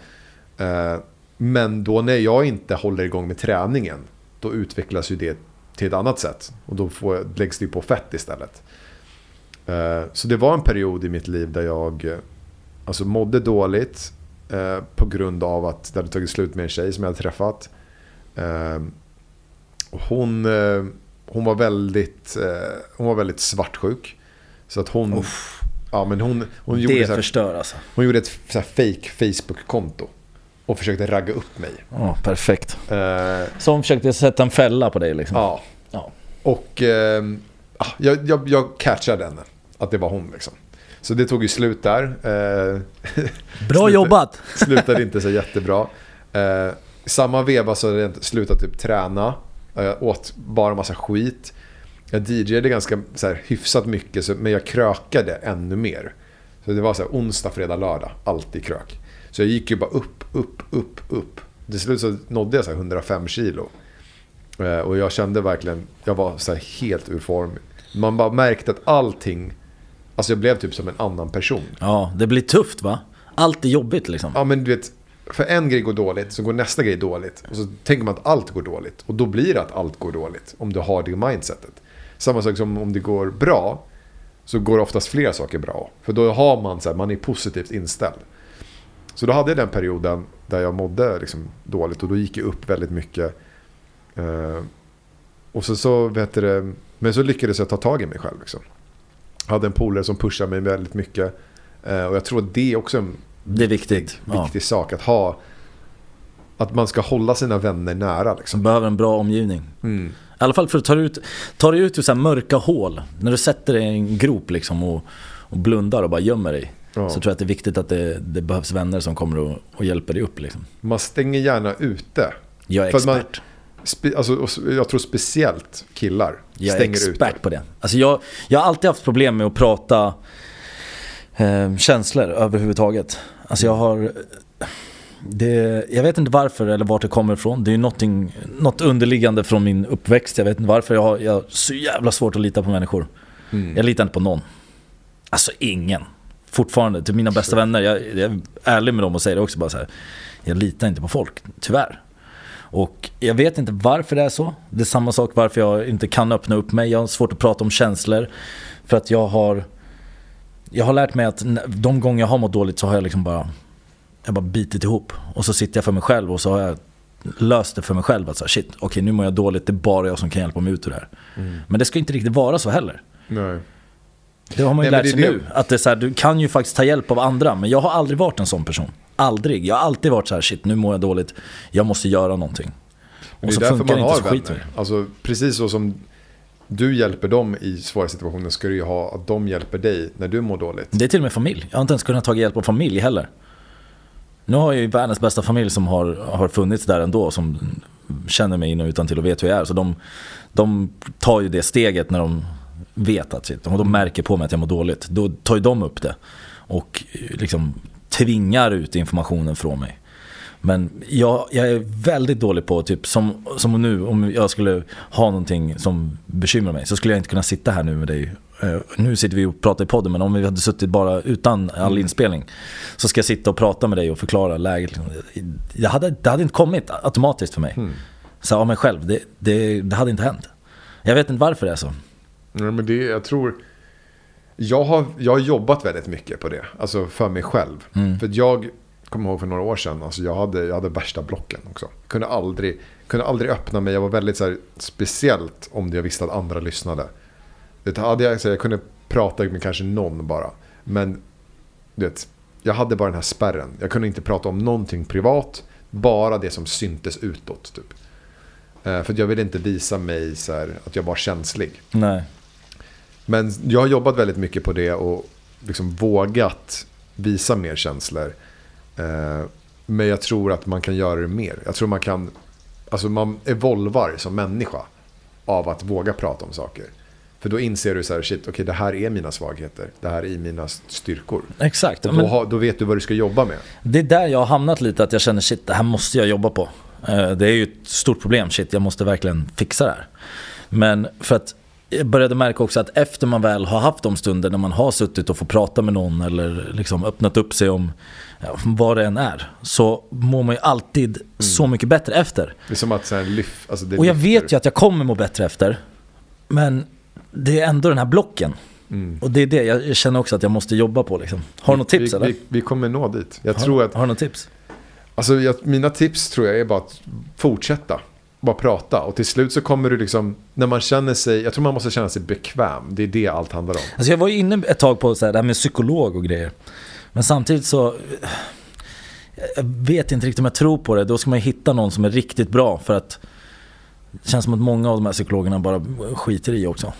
Speaker 1: Eh, Men då när jag inte håller igång med träningen, då utvecklas ju det till ett annat sätt. Och då får, läggs det ju på fett istället. Eh, Så det var en period i mitt liv där jag alltså, mådde dåligt på grund av att det hade tagit slut med en tjej som jag hade träffat. Hon, hon, var väldigt, hon var väldigt svartsjuk. Så att hon... Ja, men hon, hon, gjorde
Speaker 2: det
Speaker 1: så här,
Speaker 2: förstör alltså.
Speaker 1: hon gjorde ett så här fake Facebook-konto. Och försökte ragga upp mig.
Speaker 2: Ja, perfekt.
Speaker 1: Eh,
Speaker 2: Så hon försökte sätta en fälla på dig liksom?
Speaker 1: ja,
Speaker 2: Ja.
Speaker 1: och ah, jag, jag, jag catchade henne. Att det var hon liksom. Så det tog ju slut där. Eh,
Speaker 2: Bra
Speaker 1: Sluta-
Speaker 2: jobbat!
Speaker 1: slutade inte så jättebra. Eh, samma veva så hade jag slutat typ träna. Jag åt bara massa skit. Jag DJade ganska så här, hyfsat mycket så, men jag krökade ännu mer. Så det var så här, onsdag, fredag, lördag. Alltid krök. Så jag gick ju bara upp, upp, upp, upp. Till slut så nådde jag så här 105 kilo. Eh, och jag kände verkligen, jag var så helt ur form. Man bara märkte att allting, alltså jag blev typ som en annan person.
Speaker 2: Ja, det blir tufft va? Allt är jobbigt liksom.
Speaker 1: Ja men du vet, för en grej går dåligt så går nästa grej dåligt. Och så tänker man att allt går dåligt. Och då blir det att allt går dåligt. Om du har det mindsetet. Samma sak som om det går bra. Så går oftast flera saker bra. För då har man så här, man är positivt inställd. Så då hade jag den perioden där jag mådde liksom dåligt. Och då gick jag upp väldigt mycket. Eh, och så, så vet du, men så lyckades jag ta tag i mig själv. Liksom. Jag hade en polare som pushade mig väldigt mycket. Eh, och jag tror att det är också en
Speaker 2: Det är viktigt. Ja.
Speaker 1: viktig sak att ha. Att man ska hålla sina vänner nära. Liksom.
Speaker 2: Som behöver en bra omgivning.
Speaker 1: Mm.
Speaker 2: I alla fall för att ta ut, ta dig ut ur så mörka hål. När du sätter dig i en grop liksom och, och blundar och bara gömmer dig.
Speaker 1: Ja.
Speaker 2: Så tror jag att det är viktigt att det, det behövs vänner som kommer och, och hjälper dig upp liksom.
Speaker 1: Man stänger gärna ute.
Speaker 2: Jag är
Speaker 1: För man-
Speaker 2: expert.
Speaker 1: Spe, alltså, jag tror speciellt killar
Speaker 2: Jag är
Speaker 1: stänger
Speaker 2: expert
Speaker 1: ute.
Speaker 2: på det. Alltså jag, jag har alltid haft problem med att prata eh, känslor överhuvudtaget. Alltså jag har... Det, jag vet inte varför eller vart det kommer ifrån. Det är ju något underliggande från min uppväxt. Jag vet inte varför. Jag har, jag har så jävla svårt att lita på människor.
Speaker 1: Mm.
Speaker 2: Jag litar inte på någon. Alltså ingen. Fortfarande, till mina bästa vänner. Jag, jag är ärlig med dem och säger det också bara så här. Jag litar inte på folk, tyvärr. Och jag vet inte varför det är så. Det är samma sak varför jag inte kan öppna upp mig. Jag har svårt att prata om känslor. För att jag har... Jag har lärt mig att de gånger jag har mått dåligt så har jag liksom bara... Jag bara bitit ihop. Och så sitter jag för mig själv och så har jag löst det för mig själv. Att så här, shit, okej nu mår jag dåligt. Det är bara jag som kan hjälpa mig ut ur det här. Men det ska inte riktigt vara så heller.
Speaker 1: Nej.
Speaker 2: Det har man ju
Speaker 1: Nej, men
Speaker 2: lärt
Speaker 1: det
Speaker 2: sig
Speaker 1: är det-
Speaker 2: nu. Att det är så här, du kan ju faktiskt ta hjälp av andra. Men jag har aldrig varit en sån person. Aldrig. Jag har alltid varit så här, shit nu mår jag dåligt. Jag måste göra någonting.
Speaker 1: Det
Speaker 2: Och
Speaker 1: är
Speaker 2: så
Speaker 1: därför
Speaker 2: funkar
Speaker 1: man
Speaker 2: det
Speaker 1: har vänner. Alltså, precis så som du hjälper dem i svåra situationer ska du ju ha att de hjälper dig när du mår dåligt.
Speaker 2: Det är till och med familj. Jag har inte ens kunnat ta hjälp av familj heller. Nu har jag ju världens bästa familj som har, har funnits där ändå. Som känner mig in och utan till och vet hur jag är. Så de, de tar ju det steget när de vet att shit, och de märker på mig att jag mår dåligt. Då tar ju de upp det. Och liksom tvingar ut informationen från mig. Men jag, jag är väldigt dålig på, typ som, som nu, om jag skulle ha någonting som bekymrar mig så skulle jag inte kunna sitta här nu med dig. Eh, nu sitter vi och pratar i podden men om vi hade suttit bara utan all inspelning så ska jag sitta och prata med dig och förklara läget. Det hade, det hade inte kommit automatiskt för mig. Så av mig själv, det, det, det hade inte hänt. Jag vet inte varför det är så.
Speaker 1: Ja, men det, jag tror... Jag har, jag har jobbat väldigt mycket på det. Alltså för mig själv. För att jag kommer ihåg för några år sedan. Alltså jag, hade, jag hade värsta blocken också. Kunde aldrig, kunde aldrig öppna mig. Jag var väldigt så här, speciellt om jag visste att andra lyssnade. Det hade jag, så jag kunde prata med kanske någon bara. Men du vet, jag hade bara den här spärren. Jag kunde inte prata om någonting privat. Bara det som syntes utåt. Typ. Eh, För jag ville inte visa mig så här, att jag var känslig.
Speaker 2: Nej.
Speaker 1: Men jag har jobbat väldigt mycket på det och liksom vågat visa mer känslor. Eh, Men jag tror att man kan göra det mer. Jag tror man kan, alltså man evolvar som människa av att våga prata om saker. För då inser du så här, shit, okej det här är mina svagheter. Det här är mina styrkor.
Speaker 2: Exakt.
Speaker 1: Och
Speaker 2: Men-
Speaker 1: då, har, då vet du vad du ska jobba med.
Speaker 2: Det är där jag har hamnat lite, att jag känner shit, det här måste jag jobba på. Eh, Det är ju ett stort problem, shit, jag måste verkligen fixa det här. Men för att jag började märka också att efter man väl har haft de stunder när man har suttit och fått prata med någon eller liksom öppnat upp sig om vad det än är. Så mår man ju alltid så mycket bättre efter.
Speaker 1: Det är som att så här, lyf, alltså
Speaker 2: Och jag
Speaker 1: lyfter.
Speaker 2: vet ju att jag kommer må bättre efter. Men det är ändå den här blocken. Och det är det jag känner också att jag måste jobba på. Liksom. Har du något tips
Speaker 1: vi,
Speaker 2: eller?
Speaker 1: Vi, vi kommer nå dit. Jag
Speaker 2: har,
Speaker 1: tror att
Speaker 2: har du något tips?
Speaker 1: Alltså, jag, mina tips tror jag är bara att fortsätta. Bara prata. Och till slut så kommer du liksom, när man känner sig, jag tror man måste känna sig bekväm. Det är det allt handlar om.
Speaker 2: Alltså jag var ju inne ett tag på så här, det här med psykolog och grejer. Men samtidigt så... Jag vet inte riktigt om jag tror på det. Då ska man hitta någon som är riktigt bra för att... Det känns som att många av de här psykologerna bara skiter i också.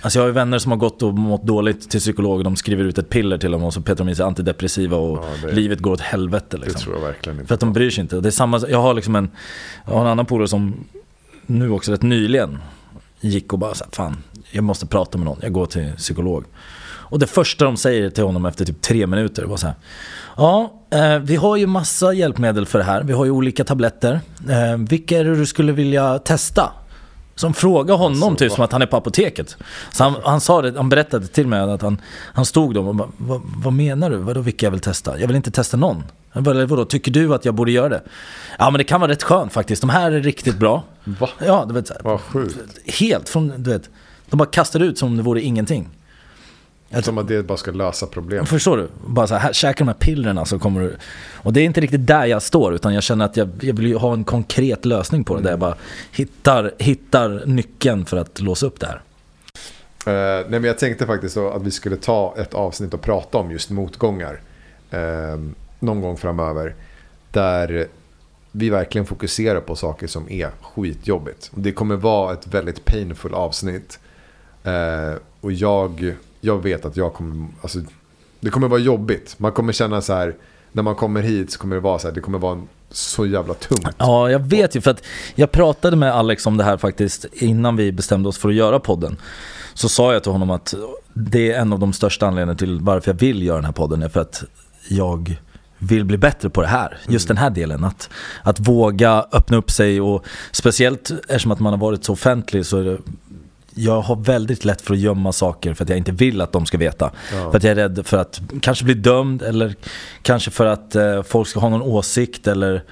Speaker 2: Alltså jag har ju vänner som har gått och mått dåligt till psykolog. De skriver ut ett piller till dem och så petar de i sig antidepressiva och
Speaker 1: Ja, det-
Speaker 2: livet går åt helvete
Speaker 1: Det
Speaker 2: liksom.
Speaker 1: tror jag verkligen inte.
Speaker 2: För att de bryr sig inte. Det är samma, jag har liksom en, jag har en annan polare som nu också rätt nyligen gick och bara här, fan, jag måste prata med någon, jag går till psykolog. Och det första de säger till honom efter typ tre minuter var så här. Ja, eh, vi har ju massa hjälpmedel för det här. Vi har ju olika tabletter. Eh, vilka är det du skulle vilja testa? Som frågar honom
Speaker 1: Alltså,
Speaker 2: typ som att han är på apoteket. Så han, han sa det, han berättade till mig att han, han stod då och bara, vad, vad menar du? Vadå vilka jag vill testa? Jag vill inte testa någon. Jag bara, vadå, tycker du att jag borde göra det? Ja men det kan vara rätt skönt faktiskt. De här är riktigt bra.
Speaker 1: Va?
Speaker 2: Ja, du vet så här,
Speaker 1: Vad sjukt.
Speaker 2: Helt från, du vet. De bara kastar ut som om det vore ingenting.
Speaker 1: Som att det bara ska lösa problem.
Speaker 2: Förstår du? Bara så här, käka de här pillerna så kommer du... Och det är inte riktigt där jag står, utan jag känner att jag, jag vill ju ha en konkret lösning på det. Där jag bara hittar, hittar nyckeln för att låsa upp det här.
Speaker 1: Eh, nej, men jag tänkte faktiskt att vi skulle ta ett avsnitt och prata om just motgångar. Eh, någon gång framöver. Där vi verkligen fokuserar på saker som är skitjobbigt. Det kommer vara ett väldigt painful avsnitt. Eh, och jag, jag vet att jag kommer... Alltså, det kommer vara jobbigt. Man kommer känna så här... När man kommer hit så kommer det vara så här. Det kommer vara en, så jävla tungt.
Speaker 2: Ja, jag vet ju för att jag pratade med Alex om det här faktiskt innan vi bestämde oss för att göra podden. Så sa jag till honom att det är en av de största anledningarna till varför jag vill göra den här podden är för att jag vill bli bättre på det här. Just den här delen. Att, att våga öppna upp sig och speciellt eftersom att man har varit så offentlig så är det jag har väldigt lätt för att gömma saker för att jag inte vill att de ska veta.
Speaker 1: Ja.
Speaker 2: För att jag är rädd för att kanske bli dömd eller kanske för att eh, folk ska ha någon åsikt eller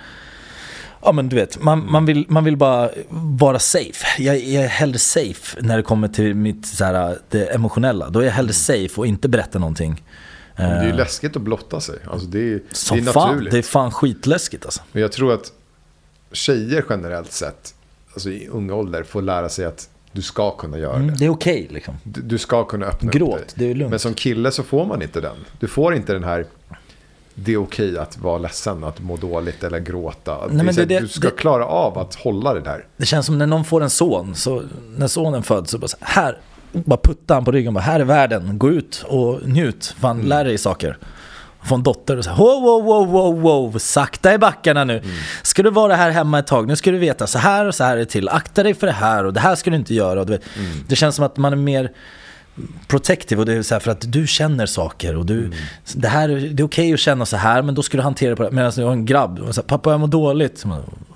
Speaker 2: Ja men du vet, man, man, vill, man vill bara vara safe. Jag, jag är hellre safe när det kommer till mitt så här, det emotionella. Då är jag hellre safe och inte berätta någonting.
Speaker 1: Det är ju
Speaker 2: Eh,
Speaker 1: läskigt att blotta sig. Alltså det är, det
Speaker 2: Som
Speaker 1: är
Speaker 2: fan,
Speaker 1: naturligt.
Speaker 2: det är fan skitläskigt alltså.
Speaker 1: Men jag tror att tjejer generellt sett, alltså i unga ålder, får lära sig att du ska kunna göra
Speaker 2: Mm,
Speaker 1: det.
Speaker 2: det är okej liksom.
Speaker 1: Du, du ska kunna öppna upp
Speaker 2: Gråt,
Speaker 1: dig.
Speaker 2: det är lugnt.
Speaker 1: Men som kille så får man inte den. Du får inte den här det är okej att vara ledsen, att må dåligt eller gråta.
Speaker 2: Nej,
Speaker 1: det
Speaker 2: det-
Speaker 1: du ska
Speaker 2: det-
Speaker 1: klara av att hålla det där.
Speaker 2: Det känns som när någon får en son, så när sonen föds så bara så här, bara putta han på ryggen, bara, här är världen, gå ut och njut, fan lär dig saker. Få en dotter och säga wow, wow, wow, wow, wow, sakta i backarna nu.
Speaker 1: Mm.
Speaker 2: Ska du vara här hemma ett tag, nu ska du veta så här och så här är det till, akta dig för det här och det här ska du inte göra. Och
Speaker 1: Mm.
Speaker 2: Det känns som att man är mer protective och det är så här för att du känner saker och du, det, här, det är okej att känna så här men då ska du hantera det på det Medan jag har en grabb, och så här, pappa jag mår dåligt.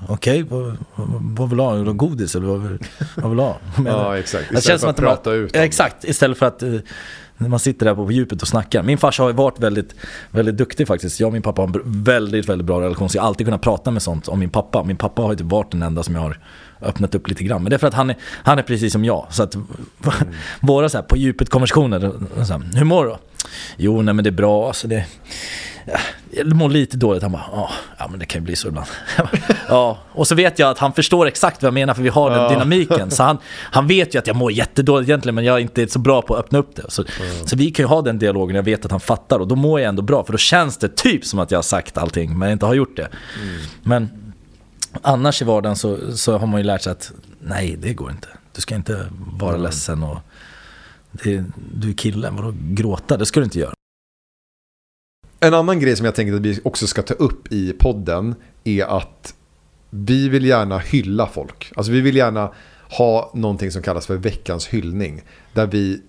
Speaker 2: Okej, vad, vad, vad vill du ha? Vill du ha godis eller vad vad vill du ha?
Speaker 1: Ja, exakt.
Speaker 2: Det
Speaker 1: Istället
Speaker 2: känns
Speaker 1: för att
Speaker 2: att man-
Speaker 1: prata ut det.
Speaker 2: Exakt, istället för att eh, när man sitter där på djupet och snackar. Min farsa har varit väldigt, väldigt duktig faktiskt. Jag och min pappa har en väldigt, väldigt bra relation. Så jag har alltid kunnat prata med sånt om min pappa. Min pappa har ju typ varit den enda som jag har öppnat upp lite grann. Men det är för att han är, han är precis som jag. Så att våra så här, på djupet konversationer, så här, hur mår du? Jo, nej men det är bra. Alltså det, mår lite dåligt. Han bara, ja, men det kan ju bli så ibland. Ja, och så vet jag att han förstår exakt vad jag menar för vi har den dynamiken. Så han, han vet ju att jag mår jättedåligt egentligen men jag är inte så bra på att öppna upp det. Så, så vi kan ju ha den dialogen, jag vet att han fattar och då mår jag ändå bra för då känns det typ som att jag har sagt allting men jag inte har gjort det. Men annars i vardagen så, så har man ju lärt sig att nej, det går inte. Du ska inte vara ledsen och det, du är killen, vadå gråta? Det ska du inte göra.
Speaker 1: En annan grej som jag tänkte att vi också ska ta upp i podden är att vi vill gärna hylla folk. Alltså vi vill gärna ha någonting som kallas för veckans hyllning. Där vi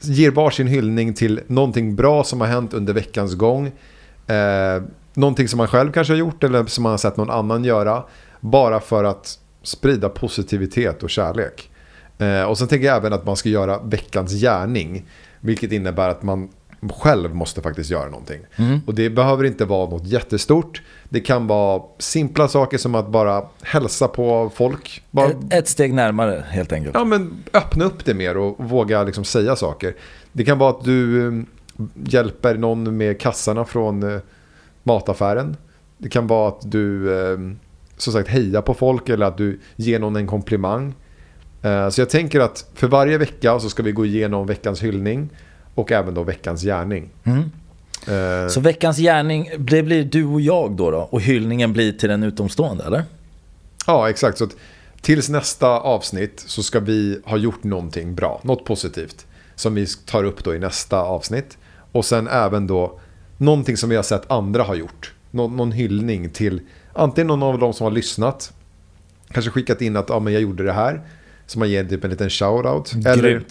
Speaker 1: ger varsin hyllning till någonting bra som har hänt under veckans gång. Eh, någonting som man själv kanske har gjort eller som man har sett någon annan göra. Bara för att sprida positivitet och kärlek. Eh, och sen tänker jag även att man ska göra veckans gärning. Vilket innebär att man själv måste faktiskt göra någonting. Och det behöver inte vara något jättestort. Det kan vara simpla saker som att bara hälsa på folk. Bara,
Speaker 2: Ett, ett steg närmare helt enkelt.
Speaker 1: ja, men öppna upp det mer och våga liksom säga saker. Det kan vara att du eh, hjälper någon med kassarna från eh, mataffären. Det kan vara att du eh, som sagt hejar på folk eller att du ger någon en komplimang. Eh, Så jag tänker att för varje vecka så ska vi gå igenom veckans hyllning och även då veckans gärning.
Speaker 2: Mm.
Speaker 1: Eh,
Speaker 2: Så veckans gärning, det blir du och jag då, då och hyllningen blir till den utomstående eller?
Speaker 1: Ja, exakt. Så att tills nästa avsnitt så ska vi ha gjort någonting bra, något positivt. Som vi tar upp då i nästa avsnitt. Och sen även då någonting som vi har sett andra ha gjort. Nå- någon hyllning till antingen någon av de som har lyssnat. Kanske skickat in att ja, men jag gjorde det här. Så man ger typ en liten shoutout. Eller.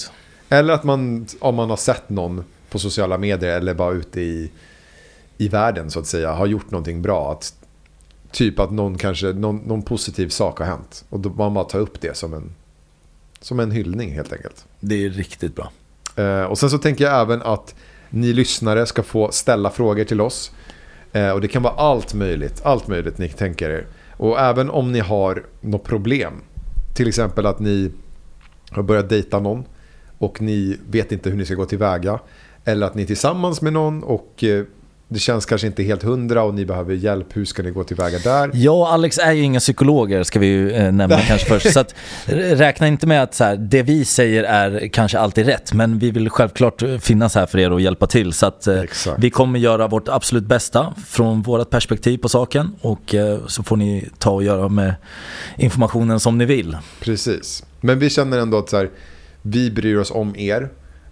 Speaker 1: Eller att man, om man har sett någon på sociala medier eller bara ute i, i världen så att säga, har gjort någonting bra. Att, typ att någon, kanske, någon, någon positiv sak har hänt. Och då man bara tar upp det som en, som en hyllning helt enkelt.
Speaker 2: Det är riktigt bra.
Speaker 1: Eh, och sen så tänker jag även att ni lyssnare ska få ställa frågor till oss. Eh, och det kan vara allt möjligt, allt möjligt ni tänker er. Och även om ni har något problem. Till exempel att ni har börjat dejta någon och ni vet inte hur ni ska gå tillväga. Eller att ni är tillsammans med någon och eh, det känns kanske inte helt hundra och ni behöver hjälp. Hur ska ni gå tillväga där?
Speaker 2: Jag och Alex är ju inga psykologer ska vi ju eh, nämna kanske först. Så att, räkna inte med att så här, det vi säger är kanske alltid rätt. Men vi vill självklart finnas här för er och hjälpa till. Så att eh, vi kommer göra vårt absolut bästa från vårt perspektiv på saken. Och eh, så får ni ta och göra med informationen som ni vill.
Speaker 1: Precis. Men vi känner ändå att så här, vi bryr oss om er.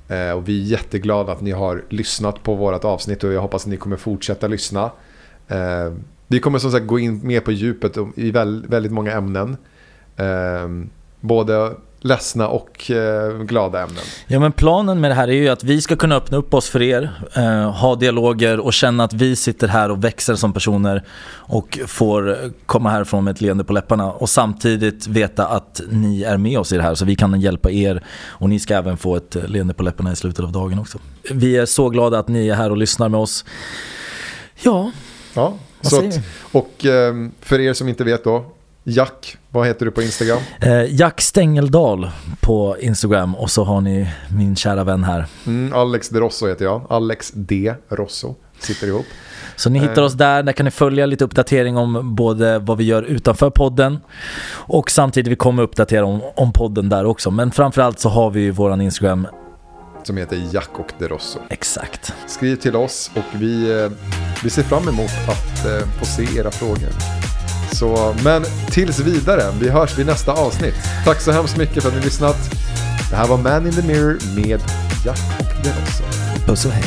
Speaker 1: Eh, och vi är jätteglada att ni har lyssnat på vårt avsnitt och jag hoppas att ni kommer fortsätta lyssna. Eh, vi kommer som sagt gå in mer på djupet i väldigt många ämnen. Eh, både ledsna och eh, glada ämnen.
Speaker 2: Ja men planen med det här är ju att vi ska kunna öppna upp oss för er, eh, ha dialoger och känna att vi sitter här och växer som personer och får komma härifrån med ett leende på läpparna och samtidigt veta att ni är med oss i det här så vi kan hjälpa er och ni ska även få ett leende på läpparna i slutet av dagen också. Vi är så glada att ni är här och lyssnar med oss. Ja,
Speaker 1: Ja, så att, och eh, för er som inte vet då. Jack, vad heter du på Instagram?
Speaker 2: eh, Jack Stängeldal på Instagram och så har ni min kära vän här.
Speaker 1: Mm, Alex De Rosso heter jag. Alex D. Rosso. Sitter ihop.
Speaker 2: Så ni hittar oss där, där kan ni följa lite uppdatering om både vad vi gör utanför podden och samtidigt vi kommer uppdatera om, om podden där också. Men framförallt så har vi ju våran Instagram,
Speaker 1: Som heter Jack och De Rosso.
Speaker 2: exakt.
Speaker 1: Skriv till oss och vi, eh, vi ser fram emot att eh, få se era frågor. Så, men tills vidare, vi hörs vid nästa avsnitt. Tack så hemskt mycket för att ni lyssnat. Det här var Man in the Mirror med Jack och Derosso.
Speaker 2: Puss och hej.